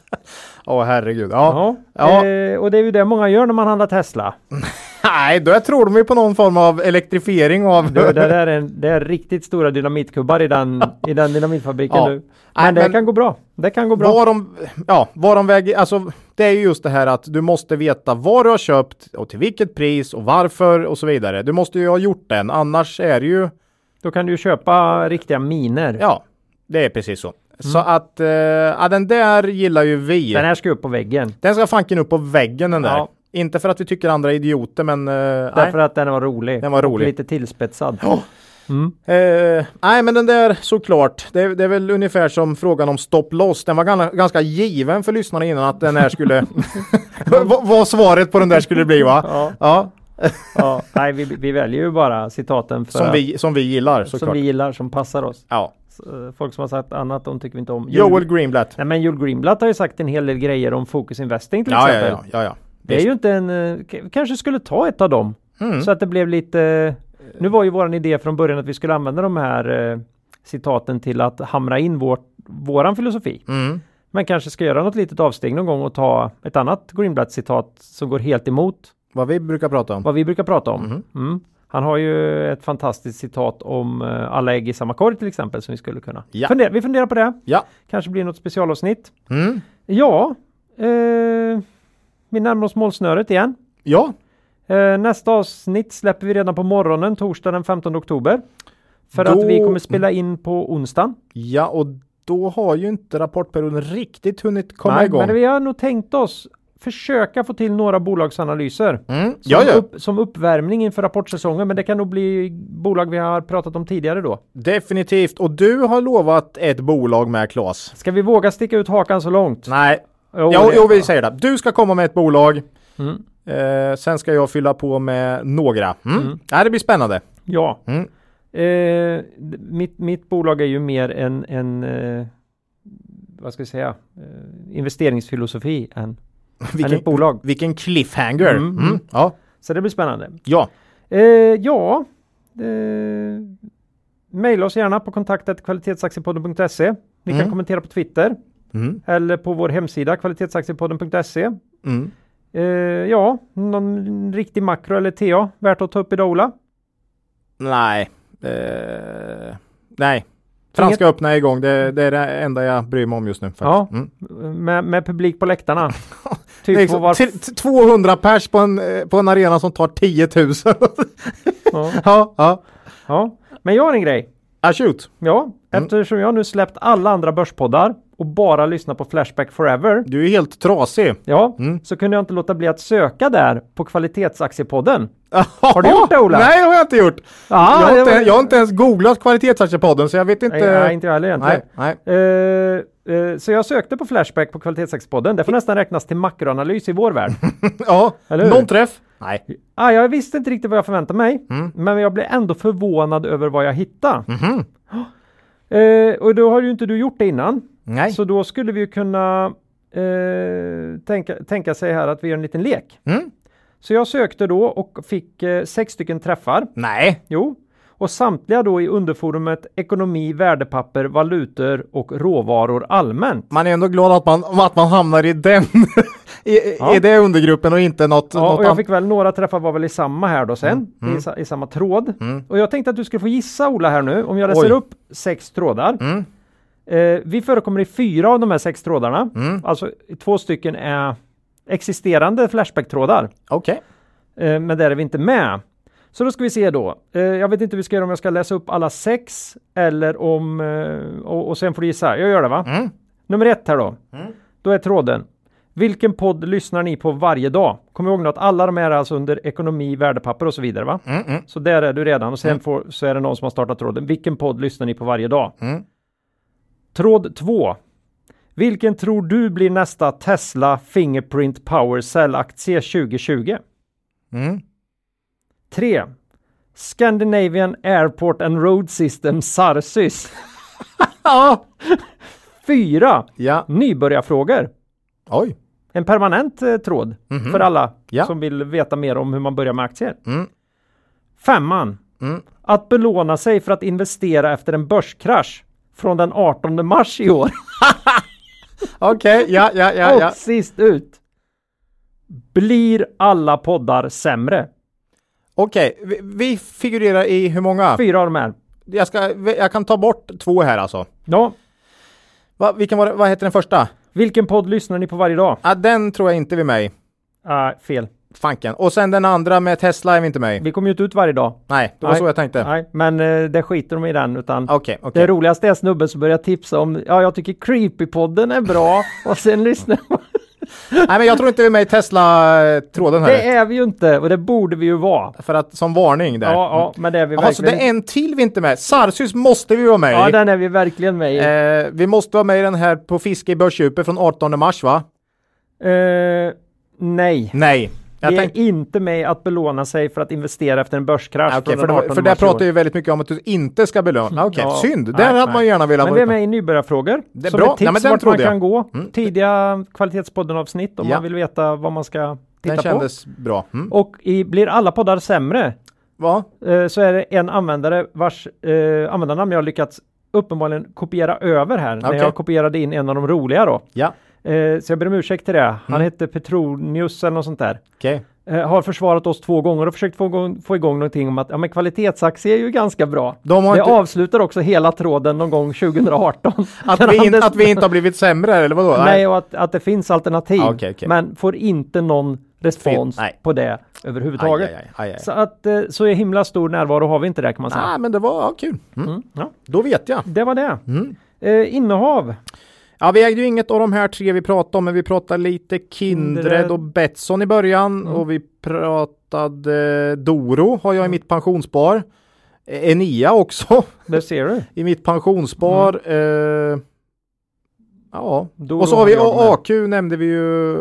Åh herregud. Ja. Ja. Eh, och det är ju det många gör när man handlar Tesla. Nej, då tror de ju på någon form av elektrifiering av... Du, det, där är en, det är riktigt stora dynamitkubar i den, i den dynamitfabriken Ja. nu. Men Nej, det men- kan gå bra. Det kan gå bra. Var de, ja, var de väger, alltså det är ju just det här att du måste veta vad du har köpt och till vilket pris och varför och så vidare. Du måste ju ha gjort den, annars är det ju, Då kan du ju köpa riktiga miner. ja, det är precis så. Så att, eh, ja den där gillar ju vi. Den här ska upp på väggen. Den ska fanken upp på väggen den där. Ja. Inte för att vi tycker andra är idioter men, eh, Därför nej. att den var rolig. Den var Och rolig. lite tillspetsad. Ja. Mm. Eh, nej men den där såklart, det, det är väl ungefär som frågan om stop loss. Den var ganska, ganska given för lyssnarna innan att den här skulle vad, svaret på den där skulle bli va? Ja, Ja, ja. Nej, vi, vi väljer ju bara citaten för som vi, som vi gillar som såklart. vi gillar, som passar oss. Ja. Eh, Folk som har sagt annat, de tycker vi inte om. Joel Greenblatt. Nej, men Joel Greenblatt har ju sagt en hel del grejer om Focus Investing till Ja, ja, exempel. ja, ja, ja. Det är ju inte en, eh, kanske skulle ta ett av dem. Mm. Så att det blev lite, nu var ju våran idé från början att vi skulle använda de här eh, citaten till att hamra in vårt, våran filosofi. Mm. Men kanske ska göra något litet avsteg någon gång och ta ett annat Greenblatt-citat som går helt emot Vad vi brukar prata om. vad vi brukar prata om. Mhm. Mm. Han har ju ett fantastiskt citat om eh, alla ägg i samma korg till exempel som vi skulle kunna. Ja. Fundera, vi funderar på det. Ja. Kanske blir något specialavsnitt. Mm. Ja, eh, vi närmar oss målsnöret igen. Ja. Eh, nästa avsnitt släpper vi redan på morgonen, torsdag den 15 oktober. För Då- att vi kommer spela in på onsdagen. Ja, och då har ju inte rapportperioden riktigt hunnit komma Nej, igång. Men vi har nog tänkt oss försöka få till några bolagsanalyser. Mm. Som. Upp, som uppvärmning inför rapportsäsongen, men det kan nog bli bolag vi har pratat om tidigare då. Definitivt. Och du har lovat ett bolag med Claes. Ska vi våga sticka ut hakan så långt? Nej. Jo, Jo, jo, vi säger det. Du ska komma med ett bolag. Mm. Eh, sen ska jag fylla på med några. Mm. Mm. Ja, det blir spännande. Ja. Mm. Eh, mitt, mitt bolag är ju mer en, en eh, vad ska jag säga, eh, investeringsfilosofi än Vilken, bolag. vilken cliffhanger. Mm, Mm. Ja. Så det blir spännande. ja. Eh, ja, eh, mejla oss gärna på kontaktet kvalitetsaktiepodden.se. Ni kan Mm. kommentera på Twitter Mm. eller på vår hemsida kvalitetsaktiepodden.se. Mm. Eh, ja, någon riktig makro eller TA värt att ta upp idag Ola? Nej. Eh, nej. Franska öppna är igång. Det, det är det enda jag bryr mig om just nu. Faktiskt. Ja. Mm. Med, med publik på läktarna. Typ liksom var... t- t- 200 pers på en, eh, på en arena som tar 10 000. ja, ja, ja. ja. Men jag har en grej. Ah, shoot. Ja, Mm. eftersom jag nu släppt alla andra börspoddar och bara lyssnar på Flashback Forever. Du är helt trasig. Ja, Mm. så kunde jag inte låta bli att söka där på Kvalitetsaktiepodden. Har du gjort det, Ola? Nej, det har jag inte gjort. Ja, jag, har inte, var- jag har inte ens googlat kvalitetsaktiepodden så jag vet inte. Nej, nej, inte jag heller egentligen. nej, nej. Eh, så jag sökte på Flashback på Kvalitetsaktiepodden. Det får nästan räknas till makroanalys i vår värld. Ja, Eller någon träff? Nej. ah, jag visste inte riktigt vad jag förväntade mig, Mm. men jag blev ändå förvånad över vad jag hittade. Mhm. Eh, och då har ju inte du gjort det innan. Nej. Så då skulle vi kunna eh, tänka, tänka sig här att vi gör en liten lek. Mm. Så jag sökte då och fick eh, sex stycken träffar. Nej. Jo. Och samtliga då i underforumet ekonomi, värdepapper, valutor och råvaror allmänt. Man är ändå glad att man, att man hamnar i den, i, Ja. i det undergruppen och inte något, Ja, något och jag fick väl några träffar var väl i samma här då sen, Mm, I, sa, i samma tråd. Mm. Och jag tänkte att du skulle få gissa Ola här nu, om jag läser Oj. upp sex trådar. Mm. Eh, vi förekommer i fyra av de här sex trådarna. Mm. Alltså två stycken är existerande Flashback-trådar. Okej. Eh, men där är vi inte med. Så då ska vi se då. Eh, jag vet inte hur vi ska göra om jag ska läsa upp alla sex eller om... Eh, och, och sen får du gissa. Jag gör det va? Mm. Nummer ett här då. Mm. Då är tråden. Vilken podd lyssnar ni på varje dag? Kom ihåg nu att alla de är alltså under ekonomi, värdepapper och så vidare va? Mm. Mm. Så där är du redan och sen Mm. får, så är det någon som har startat tråden. Vilken podd lyssnar ni på varje dag? Mm. Tråd 2. Vilken tror du blir nästa Tesla Fingerprint Power Cell-aktie 2020? Mm. 3. Scandinavian Airport and Road System Sarsys. Ja. 4. Ja. Nybörjarfrågor. Oj. En permanent eh, tråd Mhm. för alla Ja. som vill veta mer om hur man börjar med aktier. Mm. Femman. Mm. Att belåna sig för att investera efter en börskrasch från den 18 mars i år. Okej, ja, ja, ja, Och ja. sist ut. Blir alla poddar sämre? Okej, vi, vi figurerar i hur många? Fyra av de här. Jag, ska, jag kan ta bort två här alltså. Ja. Va, vilken var vad heter den första? Vilken podd lyssnar ni på varje dag? Ja, den tror jag inte vi är med i. Ah, fel. Fanken. Och sen den andra med Tesla är vi inte med i. Vi kommer ju inte ut varje dag. Nej, det var Nej. så jag tänkte. Nej, men eh, det skiter de i den utan Okej, okej. det roligaste är snubben som börjar tipsa om ja, jag tycker Creepy-podden är bra och sen lyssnar man. Nej, men jag tror inte vi är med i Tesla-tråden här. Det är vi ju inte och det borde vi ju vara. För att som varning där. Ja, ja, men det är vi Jaha, så det verkligen. är en till vi inte är med. Sarsys måste vi vara med Ja, i. den är vi verkligen med i. Eh, vi måste vara med i den här på fiske i börsdjupet från 18 mars va? Eh, Nej. Nej. Jag det är inte med att belåna sig för att investera efter en börskrasch. Från för, den det, 18 för där pratar ju väldigt mycket om att du inte ska belöna. Okej, Ja, synd. nej, Den hade man gärna velat Men vi är med i nybörjarfrågor. Det är som bra. ett tips Nej, den vart man jag. kan gå. Mm. Tidiga kvalitetspodden-avsnitt om Ja. man vill veta vad man ska titta Den på. kändes bra. Mm. Och i Blir alla poddar sämre Va? eh, så är det en användare vars eh, användarnamn jag har lyckats uppenbarligen kopiera över här när Okej. jag kopierade in en av de roliga då. Ja, Eh, så jag ber om ursäkt till det. Han Mm. hette Petronius eller något sånt där. okej. Eh, har försvarat oss två gånger och försökt få igång, få igång någonting om att ja, men kvalitetsaktie är ju ganska bra. De Det inte, avslutar också hela tråden någon gång 2018. att, vi in, att vi inte har blivit sämre eller vadå? Nej, och att, att det finns alternativ. Ja, okej, okej. Men får inte någon respons nej. på det överhuvudtaget. aj, aj, aj, aj. Så att eh, så är himla stor närvaro har vi inte där kan man säga. Nej, men det var ja, kul. Mm. Mm, ja, Då vet jag. det var det. Mm. Eh, innehav. Ja, vi ägde ju inget av de här tre vi pratade om, men vi pratade lite Kindred, och Betsson i början Mm. och vi pratade Doro har jag i mitt pensionsspar. Eh, Enia också Det ser du. i mitt pensionsspar. Eh, ja, Doro och så har vi med. AQ nämnde vi ju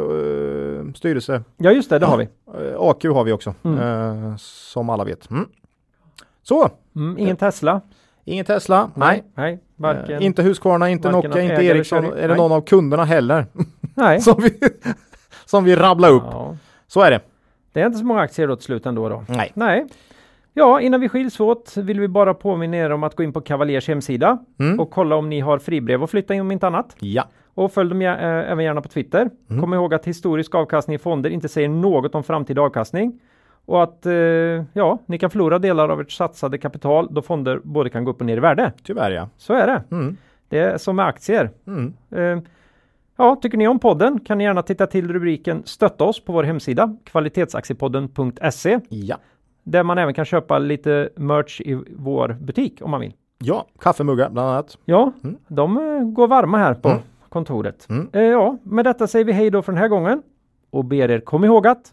eh, styrelse. Ja just det, det har vi. Eh, AQ har vi också, Mm. eh, som alla vet. Mm. Så, Mm, ingen Tesla. ingen Tesla, nej. Nej, varken. Eh, inte Husqvarna, inte Nokia, inte eller Ericsson eller nej. någon av kunderna heller. nej. som, vi, som vi rabblar upp. Ja. Så är det. Det är inte så många aktier då till slut ändå då. Nej. Nej. Ja, innan vi skiljs åt vill vi bara påminna er om att gå in på Cavaliers hemsida Mm. och kolla om ni har fribrev att flytta in om inte annat. Ja. Och följ dem eh, även gärna på Twitter. Mm. Kom ihåg att historisk avkastning i fonder inte säger något om framtida avkastning. Och att eh, ja, ni kan förlora delar av ert satsade kapital då fonder både kan gå upp och ner i värde. Tyvärr ja. Så är det. Mm. Det är som med aktier. Mm. Eh, ja, tycker ni om podden kan ni gärna titta till rubriken Stötta oss på vår hemsida kvalitetsaktiepodden.se Ja. där man även kan köpa lite merch i vår butik om man vill. Ja, kaffemuggar bland annat. Ja, Mm. de eh, går varma här på Mm. kontoret. Mm. Eh, ja, med detta säger vi hej då för den här gången och ber er kom ihåg att